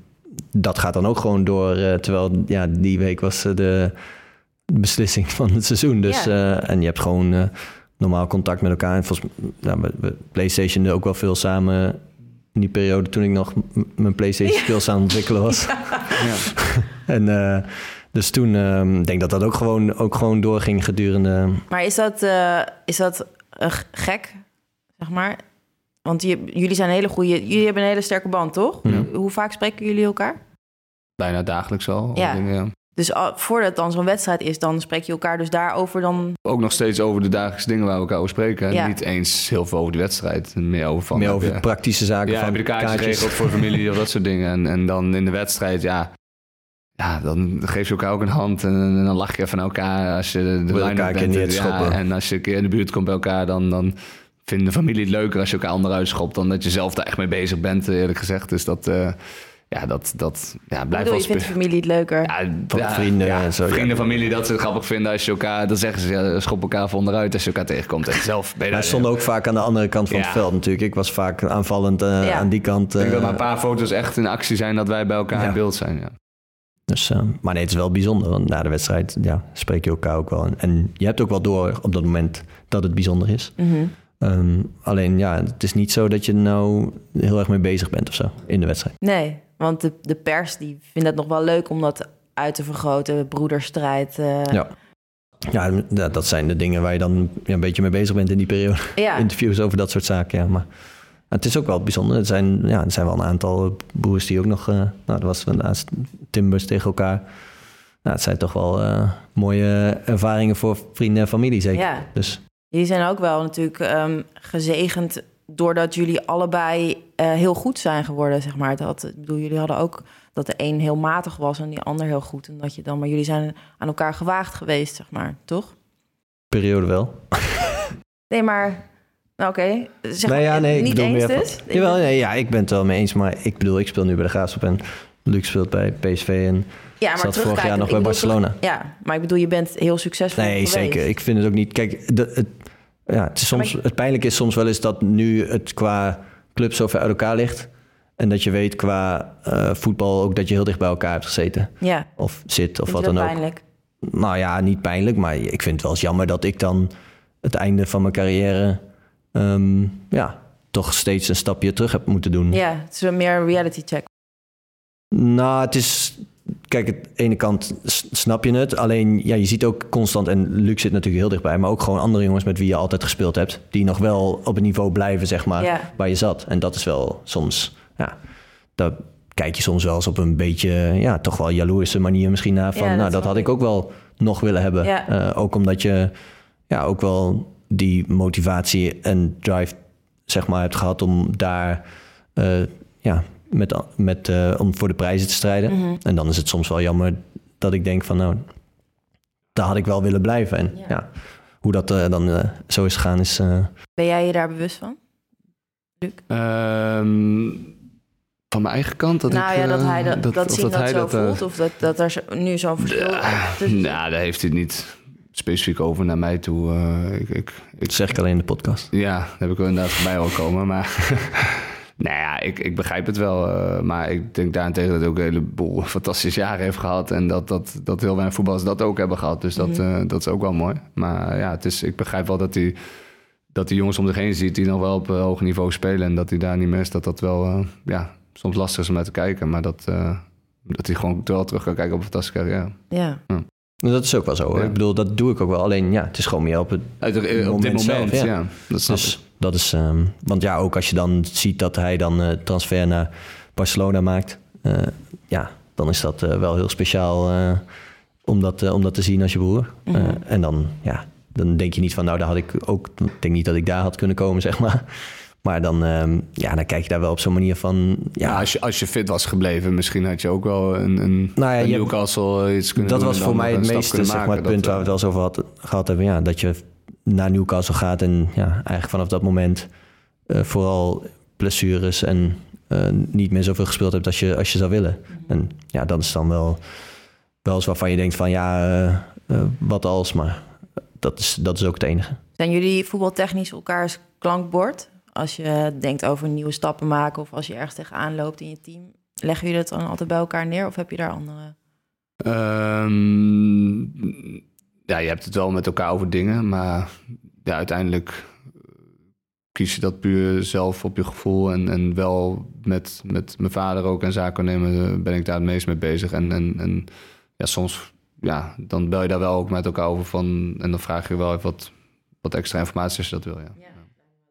dat gaat dan ook gewoon door. eh, terwijl ja, die week was eh, de beslissing [LAUGHS] van het seizoen. Dus, Ja. eh, en je hebt gewoon eh, normaal contact met elkaar. En volgens ja, we, we PlayStation ook wel veel samen in die periode toen ik nog mijn PlayStation skills aan het ontwikkelen was. Ja. [LAUGHS] En eh, dus toen ehm, denk ik dat dat ook gewoon, ook gewoon doorging gedurende. Maar is dat, eh, is dat eh, gek, zeg maar? Want je, jullie zijn een hele goede, jullie hebben een hele sterke band, toch? Ja. Hoe vaak spreken jullie elkaar? Bijna dagelijks. Ja. Dingen, ja. Dus al- voordat dan zo'n wedstrijd is, dan spreek je elkaar dus daarover dan... Ook nog steeds over de dagelijkse dingen waar we elkaar over spreken. En Ja. niet eens heel veel over die wedstrijd. En Meer over van... meer over je- praktische zaken Ja, van heb je de kaartjes geregeld voor familie [LAUGHS] of dat soort dingen. En, en dan in de wedstrijd, ja... Ja, dan geef je elkaar ook een hand en, en dan lach je van elkaar als je de, de elkaar bent. Ja, schoppen. en als je een keer in de buurt komt bij elkaar, dan, dan vindt de familie het leuker als je elkaar onderuit schopt dan dat je zelf daar echt mee bezig bent, eerlijk gezegd. Dus dat, eh, ja, dat, dat ja, blijft wel je vindt familie het leuker? Ja, Van ja, vrienden ja, en zo, ja. Vrienden, familie, dat ze het grappig vinden als je elkaar... Dan zeggen ze, ja, schop elkaar van onderuit als je elkaar tegenkomt. En zelf ben je Hij daar- stond ook vaak aan de andere kant van het veld natuurlijk. Ik was vaak aanvallend eh, Ja. aan die kant. Ik denk dat eh, maar een paar foto's echt in actie zijn dat wij bij elkaar Ja. in beeld zijn. Ja. Dus, eh, maar nee, het is wel bijzonder. Want na de wedstrijd ja, spreek je elkaar ook wel. En, en je hebt ook wel door op dat moment dat het bijzonder is. Mhm. Ehm, alleen ja, het is niet zo dat je er nou heel erg mee bezig bent of zo in de wedstrijd. Nee, want de, de pers die vindt het nog wel leuk om dat uit te vergroten. Broederstrijd. eh, Ja. Ja, dat zijn de dingen waar je dan een beetje mee bezig bent in die periode. ja. [LAUGHS] Interviews over dat soort zaken, ja. Maar het is ook wel bijzonder. Er zijn, ja, er zijn wel een aantal broers die ook nog... eh, nou, dat was naast Timbers tegen elkaar. Nou, het zijn toch wel eh, mooie ervaringen voor vrienden en familie, zeker. Ja. Dus Jullie zijn ook wel natuurlijk ehm, gezegend doordat jullie allebei eh, heel goed zijn geworden, zeg maar. Dat, ik bedoel, jullie hadden ook dat de een heel matig was en die ander heel goed. En dat je dan, maar jullie zijn aan elkaar gewaagd geweest, zeg maar, toch? periode wel. Nee, maar nou, oké. Zeg Nou ja, maar, nee, ik niet eens meer dus? van- Jawel, nee, ja, ik ben het wel mee eens. Maar ik bedoel, ik speel nu bij de Graafschap en Luc speelt bij PSV. En ja, maar zat vorig jaar nog bij bedoel, Barcelona. ja, maar ik bedoel, je bent heel succesvol Nee, geweest. zeker. Ik vind het ook niet. Kijk, de, het, ja, het, is soms, het pijnlijke is soms wel eens dat nu het qua club zo ver uit elkaar ligt. En dat je weet qua eh, voetbal ook dat je heel dicht bij elkaar hebt gezeten. Ja, Of zit, of wat dan ook. pijnlijk? Nou ja, niet pijnlijk, maar ik vind het wel eens jammer dat ik dan het einde van mijn carrière ehm, ja, toch steeds een stapje terug heb moeten doen. Ja, het is meer een reality check. Nou, het is. Kijk, aan de ene kant snap je het. Alleen, ja, je ziet ook constant. En Luc zit natuurlijk heel dichtbij. Maar ook gewoon andere jongens met wie je altijd gespeeld hebt. Die nog wel op het niveau blijven, zeg maar. Ja. Waar je zat. En dat is wel soms. Ja, daar kijk je soms wel eens op een beetje. Ja, toch wel jaloerse manier misschien naar. Van, Ja, dat nou, dat had ik ook wel nog willen hebben. Ja. Eh, ook omdat je. Ja, ook wel die motivatie en drive, zeg maar, hebt gehad om daar. eh, ja, met, met, eh, om voor de prijzen te strijden. Mhm. En dan is het soms wel jammer dat ik denk van nou, daar had ik wel willen blijven. En Ja. ja, hoe dat eh, dan eh, zo is gegaan is... eh, Ben jij je daar bewust van? Luc? Ehm, van mijn eigen kant? Dat nou ik, ja, dat eh, hij dat, dat, zien dat, hij zo dat, voelt. Of dat, dat er zo- nu zo'n verschil tussen- nou, daar heeft hij het niet specifiek over naar mij toe. Uh, ik, ik, Dat zeg ik alleen in de podcast. Ja, daar heb ik wel inderdaad voorbij al komen. Maar [LAUGHS] nou ja, ik, ik begrijp het wel. Uh, maar ik denk daarentegen dat hij ook een heleboel [LAUGHS] fantastische jaren heeft gehad. En dat, dat, dat heel weinig voetballers dat ook hebben gehad. Dus dat, uh, dat is ook wel mooi. Maar ja, het is, ik begrijp wel dat hij dat die jongens om zich heen ziet die nog wel op uh, hoog niveau spelen. En dat hij daar niet meer is. Dat dat wel ja, soms lastig is om naar te kijken. Maar dat, dat hij gewoon wel terug kan kijken op een fantastische carrière. Ja. ja. Dat is ook wel zo. Ja. Ik bedoel, dat doe ik ook wel. Alleen ja, het is gewoon meer op het Uit, op dit moment. zelf, ja. ja. dat snap dus dat is, um, want ja, ook als je dan ziet dat hij dan uh, transfer naar Barcelona maakt, uh, ja, dan is dat uh, wel heel speciaal om, dat, om dat te zien als je broer. Mm -hmm. en dan, ja, dan denk je niet van, nou, daar had ik ook, ik denk niet dat ik daar had kunnen komen, [LAUGHS] zeg maar. Maar dan, um, ja, dan kijk je daar wel op zo'n manier van. Ja, ja, als, je, als je fit was gebleven, misschien had je ook wel een, een, nou ja, een Newcastle iets kunnen Dat doen was voor mij het meeste zeg maar, het punt waar we het wel eens over had, gehad hebben. Ja, dat je naar Newcastle gaat en ja, eigenlijk vanaf dat moment uh, vooral blessures en uh, niet meer zoveel gespeeld hebt als je, als je zou willen. En ja, dat is dan wel, wel eens waarvan je denkt van ja, uh, wat als, maar dat is, dat is ook het enige. Zijn jullie voetbaltechnisch elkaars klankbord? Als je denkt over nieuwe stappen maken of als je ergens tegenaan loopt in je team, leggen jullie dat dan altijd bij elkaar neer of heb je daar andere? Um, ja, je hebt het wel met elkaar over dingen, maar ja, uiteindelijk kies je dat puur zelf op je gevoel. En, en wel met, met mijn vader ook en zaken nemen ben ik daar het meest mee bezig. En, en, en ja, soms ja, dan bel je daar wel ook met elkaar over van. En dan vraag je wel even wat, wat extra informatie als je dat wil. Ja.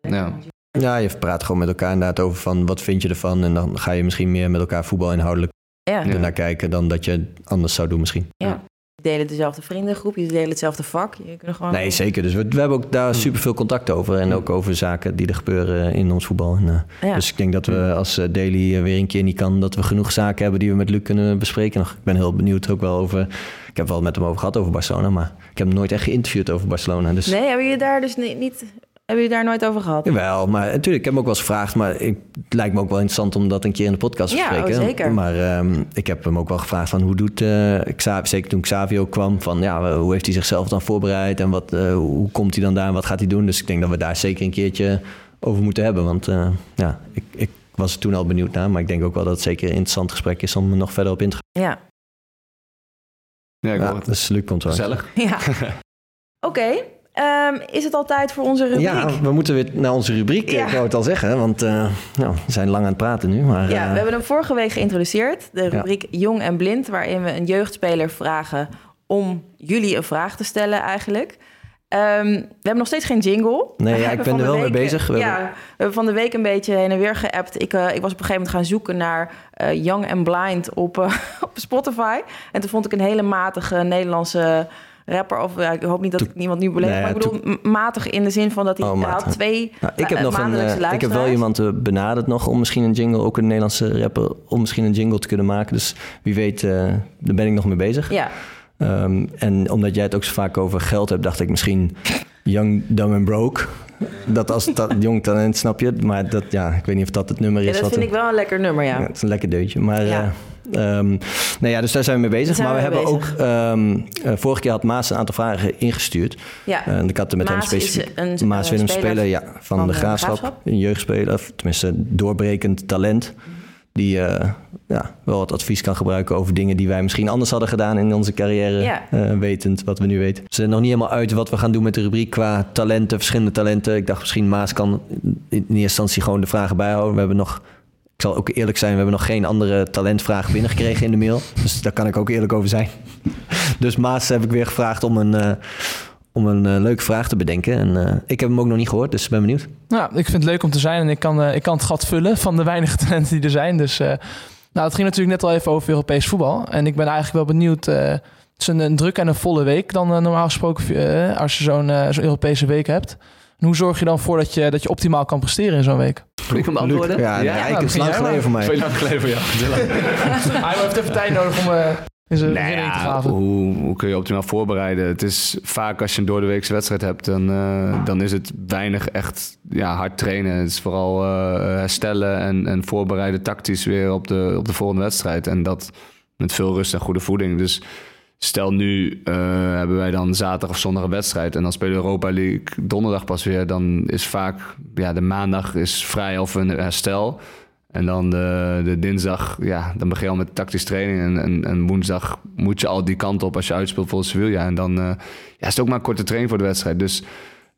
Ja. ja. ja, je praat gewoon met elkaar inderdaad over van wat vind je ervan. En dan ga je misschien meer met elkaar voetbal inhoudelijk ja. ernaar kijken dan dat je anders zou doen misschien. Ja. Delen dezelfde vriendengroep, je delen hetzelfde vak. Je kunt gewoon... Nee, zeker. Dus we, we hebben ook daar super veel contact over. En ook over zaken die er gebeuren in ons voetbal. En, uh, ja. Dus ik denk dat we als uh, Daily weer een keer niet kan... dat we genoeg zaken hebben die we met Luc kunnen bespreken. Nog, ik ben heel benieuwd ook wel over... Ik heb wel met hem over gehad over Barcelona... maar ik heb hem nooit echt geïnterviewd over Barcelona. Dus... Nee, hebben jullie daar dus niet... niet... Hebben jullie daar nooit over gehad? Jawel, maar natuurlijk, ik heb hem ook wel eens gevraagd. Maar ik, het lijkt me ook wel interessant om dat een keer in de podcast te ja, bespreken. Oh, zeker. Maar um, ik heb hem ook wel gevraagd van hoe doet uh, Xavi, zeker toen Xavio kwam, van ja, hoe heeft hij zichzelf dan voorbereid en wat, uh, hoe komt hij dan daar en wat gaat hij doen? Dus ik denk dat we daar zeker een keertje over moeten hebben. Want uh, ja, ik, ik was er toen al benieuwd naar, maar ik denk ook wel dat het zeker een interessant gesprek is om er nog verder op in te gaan. Ja. Ja, ik ja, hoor het. dus Luc komt wel. Gezellig. Ja. [LAUGHS] Oké. Okay. Um, is het al tijd voor onze rubriek? Ja, we moeten weer naar onze rubriek, ja. ik wou het al zeggen. Want uh, nou, we zijn lang aan het praten nu. Maar, ja, uh, we hebben hem vorige week geïntroduceerd. De rubriek ja. Jong en Blind, waarin we een jeugdspeler vragen om jullie een vraag te stellen eigenlijk. Um, we hebben nog steeds geen jingle. Nee, ja, ik ben er wel week, mee bezig. We ja, hebben... we hebben van de week een beetje heen en weer geappt. Ik, uh, ik was op een gegeven moment gaan zoeken naar uh, Young and Blind op, uh, [LAUGHS] op Spotify. En toen vond ik een hele matige Nederlandse rapper. Of ja, ik hoop niet dat ik niemand nu beleef. Nee, maar ik bedoel, matig in de zin van dat hij Oh, had twee Nou, ik heb uh, nog een, uh, ik heb wel iemand uh, benaderd nog om misschien een jingle, ook een Nederlandse rapper, om misschien een jingle te kunnen maken. Dus wie weet, uh, daar ben ik nog mee bezig. Ja, Um, en omdat jij het ook zo vaak over geld hebt, dacht ik misschien Young, Dumb and Broke. Dat als ta [LAUGHS] jong talent, snap je? Maar dat, ja, ik weet niet of dat het nummer is. ja dat wat vind ik wel een lekker nummer, ja. Ja, het is een lekker deuntje. Maar Ja. Um, nou ja, dus daar zijn we mee bezig. Maar we hebben ook... um, uh, vorige keer had Maas een aantal vragen ingestuurd. Ja. Uh, en ik had er met Maas hem is specifiek... een- Maas een Willem speler speler, ja, van, van de de Graafschap. Graafschap. Een jeugdspeler, of tenminste doorbrekend talent. Die uh, ja, wel wat advies kan gebruiken over dingen die wij misschien anders hadden gedaan in onze carrière. Ja. Uh, wetend wat we nu weten. We zijn nog niet helemaal uit wat we gaan doen met de rubriek qua talenten, verschillende talenten. Ik dacht misschien Maas kan in eerste instantie gewoon de vragen bijhouden. We hebben nog ik zal ook eerlijk zijn, we hebben nog geen andere talentvraag binnengekregen in de mail. Dus daar kan ik ook eerlijk over zijn. [LAUGHS] Dus Maas heb ik weer gevraagd om een, uh, om een uh, leuke vraag te bedenken. En uh, ik heb hem ook nog niet gehoord, dus ben benieuwd. Nou, ik vind het leuk om te zijn en ik kan, ik kan het gat vullen van de weinige [LAUGHS] talenten die er zijn. Dus nou, het ging natuurlijk net al even over Europees voetbal. En ik ben eigenlijk wel benieuwd. Het is een, drukke en een volle week dan normaal gesproken als je zo'n uh, zo Europese week hebt. En hoe zorg je dan voor dat je, dat je optimaal kan presteren in zo'n week? Moet ik hem beantwoorden? Ja, nee, Ja, nou, het is lang geleden voor mij. Veel lang geleden voor jou. Hij heeft even tijd nodig om uh, in zijn Nee, herinnering te ja, hoe, hoe kun je optimaal voorbereiden? Het is vaak als je een doordeweekse wedstrijd hebt, dan, uh, dan is het weinig echt ja, hard trainen. Het is vooral uh, herstellen en, en voorbereiden tactisch weer op de, op de volgende wedstrijd. En dat met veel rust en goede voeding. Dus stel nu eh, hebben wij dan zaterdag of zondag een wedstrijd... en dan spelen Europa League donderdag pas weer... dan is vaak ja, de maandag is vrij of een herstel... En dan de, de dinsdag, ja, dan begin je al met tactisch training. En, en, en woensdag moet je al die kant op als je uitspeelt voor Sevilla. En dan eh, ja, is het ook maar een korte training voor de wedstrijd. Dus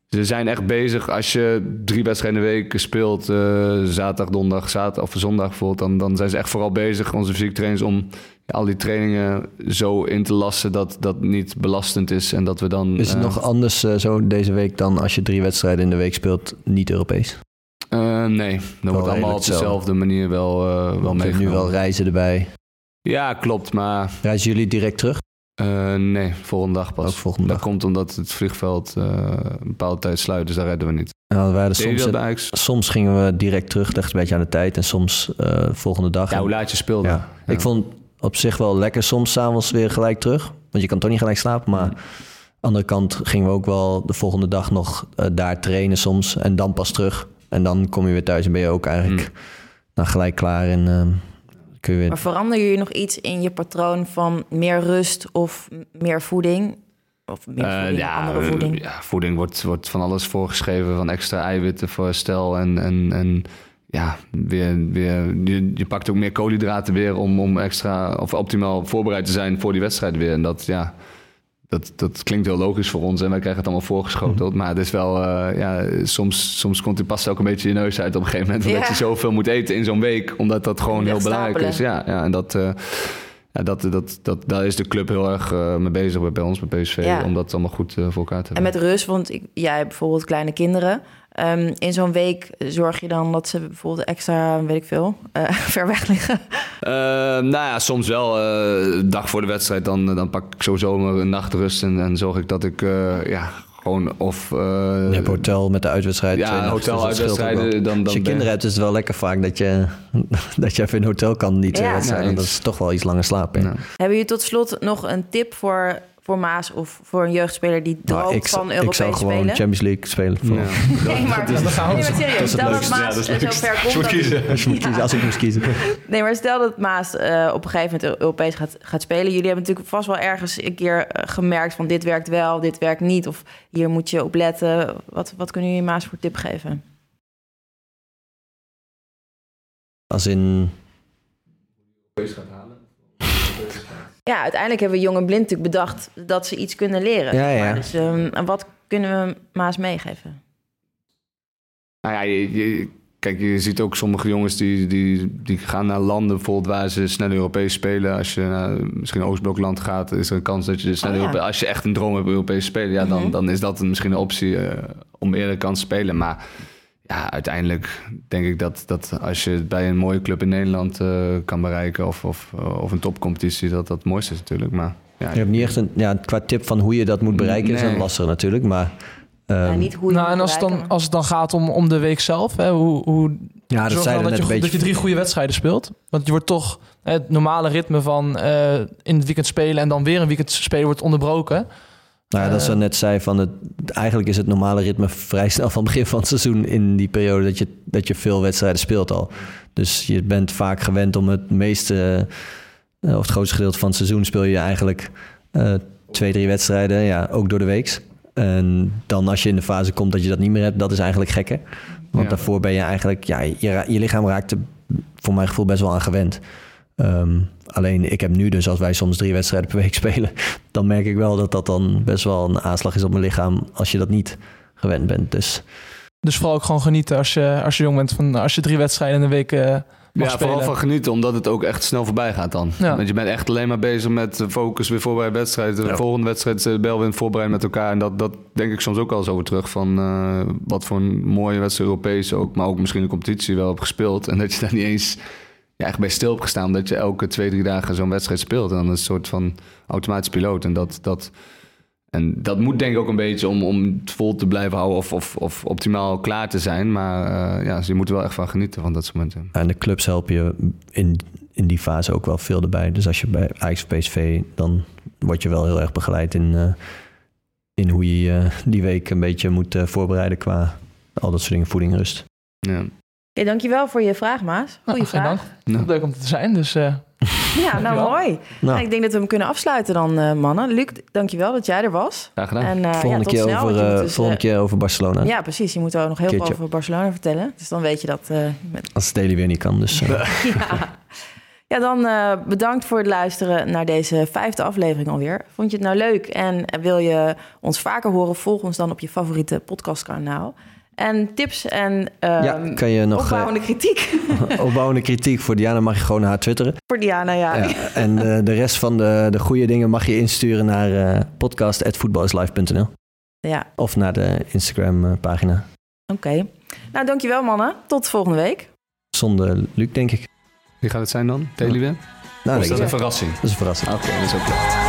ze zijn echt bezig. Als je drie wedstrijden in de week speelt, uh, zaterdag, donderdag, zaterdag of zondag bijvoorbeeld, dan, dan zijn ze echt vooral bezig, onze fysiek trainers, om ja, al die trainingen zo in te lassen dat dat niet belastend is. En dat we dan. Is het uh, nog anders uh, zo deze week dan als je drie wedstrijden in de week speelt, niet Europees? Nee, dat wordt allemaal op dezelfde manier wel, wel meegenomen. nu wel reizen erbij. Ja, klopt, maar... Reizen jullie direct terug? Uh, nee, volgende dag pas. Ook volgende dat dag. komt omdat het vliegveld een bepaalde tijd sluit, dus daar redden we niet. Nou, we soms, dat bij soms gingen we direct terug, ligt een beetje aan de tijd. En soms volgende dag. Ja, hoe laat je speelde. Ja. Ja. Ik vond op zich wel lekker soms s'avonds weer gelijk terug. Want je kan toch niet gelijk slapen, maar... andere kant gingen we ook wel de volgende dag nog daar trainen soms. En dan pas terug. En dan kom je weer thuis en ben je ook eigenlijk Hmm. nou, gelijk klaar. En uh, kun je weer... Maar verander je nog iets in je patroon van meer rust of meer voeding? Of meer voeding, uh, ja, andere voeding? Ja, voeding wordt, wordt van alles voorgeschreven. Van extra eiwitten voor herstel. En, en, en ja, weer, weer, je, je pakt ook meer koolhydraten weer om, om extra of optimaal voorbereid te zijn voor die wedstrijd weer. En dat, ja, dat, dat klinkt heel logisch voor ons en wij krijgen het allemaal voorgeschoteld. Maar het is wel, uh, ja, soms, soms komt die past ook een beetje je neus uit op een gegeven moment. Omdat ja. je zoveel moet eten in zo'n week, omdat dat gewoon heel belangrijk stapelen. is. Ja, ja en dat, uh, ja, dat, dat, dat, daar is de club heel erg uh, mee bezig bij ons, bij PSV, om dat allemaal goed voor elkaar te hebben. En met rust, want ik, jij hebt bijvoorbeeld kleine kinderen. Um, in zo'n week zorg je dan dat ze bijvoorbeeld extra, weet ik veel, uh, [LAUGHS] ver weg liggen? Uh, nou ja, soms wel. Uh, dag voor de wedstrijd, dan, dan pak ik sowieso een nachtrust en, en zorg ik dat ik ja, gewoon of... je hebt hotel met de uitwedstrijd. Ja, hotel uitwedstrijden. Dan, dan Als je kinderen hebt is het wel lekker vaak dat je, [LAUGHS] dat je even in een hotel kan, niet ja. wedstrijden. dat is toch wel iets langer slapen. Ja. Hebben jullie tot slot nog een tip voor voor Maas of voor een jeugdspeler die droomt nou, ik, van Europees Ik zou gewoon spelen? Champions League spelen. Voor. Ja. [LAUGHS] nee, maar, dat, dat nee, maar serieus, stel dat Maas ja, dat zo ver komt. Moet kiezen. Als, je moet kiezen, als ik moest kiezen. Nee, maar stel dat Maas uh, op een gegeven moment Europees gaat, gaat spelen. Jullie hebben natuurlijk vast wel ergens een keer uh, gemerkt van dit werkt wel, dit werkt niet. Of hier moet je op letten. Wat, wat kunnen jullie Maas voor tip geven? Als in... Europees gaat halen. Ja, uiteindelijk hebben we Jong en Blind natuurlijk bedacht dat ze iets kunnen leren. Ja, ja. Dus um, wat kunnen we Maas meegeven? Nou ja, je, je, kijk, je ziet ook sommige jongens die, die, die gaan naar landen bijvoorbeeld waar ze snel Europees spelen. Als je naar misschien een Oostblokland gaat, is er een kans dat je snel Oh, ja. Als je echt een droom hebt Europees spelen, ja, dan, Mhm. dan is dat een, misschien een optie uh, om eerder kans te spelen. Maar ja, uiteindelijk denk ik dat, dat als je het bij een mooie club in Nederland uh, kan bereiken of, of, uh, of een topcompetitie, dat dat het mooiste is natuurlijk. Maar ja, Je hebt niet echt een... Ja, qua tip van hoe je dat moet bereiken is dan lastig natuurlijk, maar... Um, Ja, niet hoe je Nou, en als het, dan, als het dan gaat om, om de week zelf, hè, hoe, hoe ja, dat zorg je dat een je, beetje... dat je drie goede wedstrijden speelt? Want je wordt toch hè, het normale ritme van eh, in het weekend spelen en dan weer een weekend spelen wordt onderbroken. Nou ja, dat ze Eh. net zei van het, eigenlijk is het normale ritme vrij snel van het begin van het seizoen in die periode dat je, dat je veel wedstrijden speelt al. Dus je bent vaak gewend om het meeste, eh, of het grootste gedeelte van het seizoen speel je eigenlijk eh, twee, drie wedstrijden, ja, ook door de weeks. En dan als je in de fase komt dat je dat niet meer hebt, dat is eigenlijk gekker. Want Ja. daarvoor ben je eigenlijk, ja, je, je lichaam raakt er voor mijn gevoel best wel aan gewend. Ehm, alleen ik heb nu dus, als wij soms drie wedstrijden per week [LAUGHS] spelen, dan merk ik wel dat dat dan best wel een aanslag is op mijn lichaam als je dat niet gewend bent. Dus Dus vooral ook gewoon genieten als je, als je jong bent. Van, als je drie wedstrijden in de week eh mag Ja, spelen. vooral van genieten, omdat het ook echt snel voorbij gaat dan. Ja. Want je bent echt alleen maar bezig met focus, weer voorbereid wedstrijd. De Ja. volgende wedstrijd, de bel weer voorbereid met elkaar. En dat, dat denk ik soms ook wel eens over terug. Van eh, wat voor een mooie wedstrijd Europees ook, maar ook misschien de competitie wel heb gespeeld. [LAUGHS] En dat je daar niet eens ja, echt bij stil hebt gestaan. Omdat je elke twee, drie dagen zo'n wedstrijd speelt. En dan een soort van automatisch piloot. En dat... dat en dat moet denk ik ook een beetje om, om het vol te blijven houden of, of, of optimaal klaar te zijn. Maar eh, ja, dus je moet er wel echt van genieten van dat soort momenten. en de clubs helpen je in, in die fase ook wel veel erbij. Dus als je bij Ajax PSV, dan word je wel heel erg begeleid in, eh, in hoe je je die week een beetje moet eh, voorbereiden qua al dat soort dingen, voeding, rust. Ja. Oké, dankjewel voor je vraag, Maas. Goeie Nou, geen vraag. dank. Leuk om te zijn. Dus eh, [LAUGHS] Ja, nou mooi. Nou. Ik denk dat we hem kunnen afsluiten dan, eh, mannen. Luc, dankjewel dat jij er was. Graag gedaan. En, eh, ja, volgende, keer snel, over, eh, dus, volgende keer over Barcelona. Ja, precies. Je moet ook nog heel veel over Barcelona vertellen. Dus dan weet je dat. eh, met... Als het daily weer niet kan. Dus, eh, [LAUGHS] ja. ja, dan eh, bedankt voor het luisteren naar deze vijfde aflevering alweer. Vond je het nou leuk en wil je ons vaker horen? Volg ons dan op je favoriete podcastkanaal. En tips en ehm, ja, kan je nog opbouwende kritiek eh, [LAUGHS] opbouwende kritiek voor Diana mag je gewoon naar haar twitteren. voor Diana. Ja. Ja, en eh, de rest van de, de goede dingen mag je insturen naar eh podcast.voetballislive.nl ja. of naar de Instagram eh, pagina. Oké. Nou, dankjewel mannen. Tot volgende week. Zonder Luc, denk ik. Wie gaat het zijn dan? Weer? Nou, is dat ik. een verrassing? Dat is een verrassing. Oké, dat is ook leuk.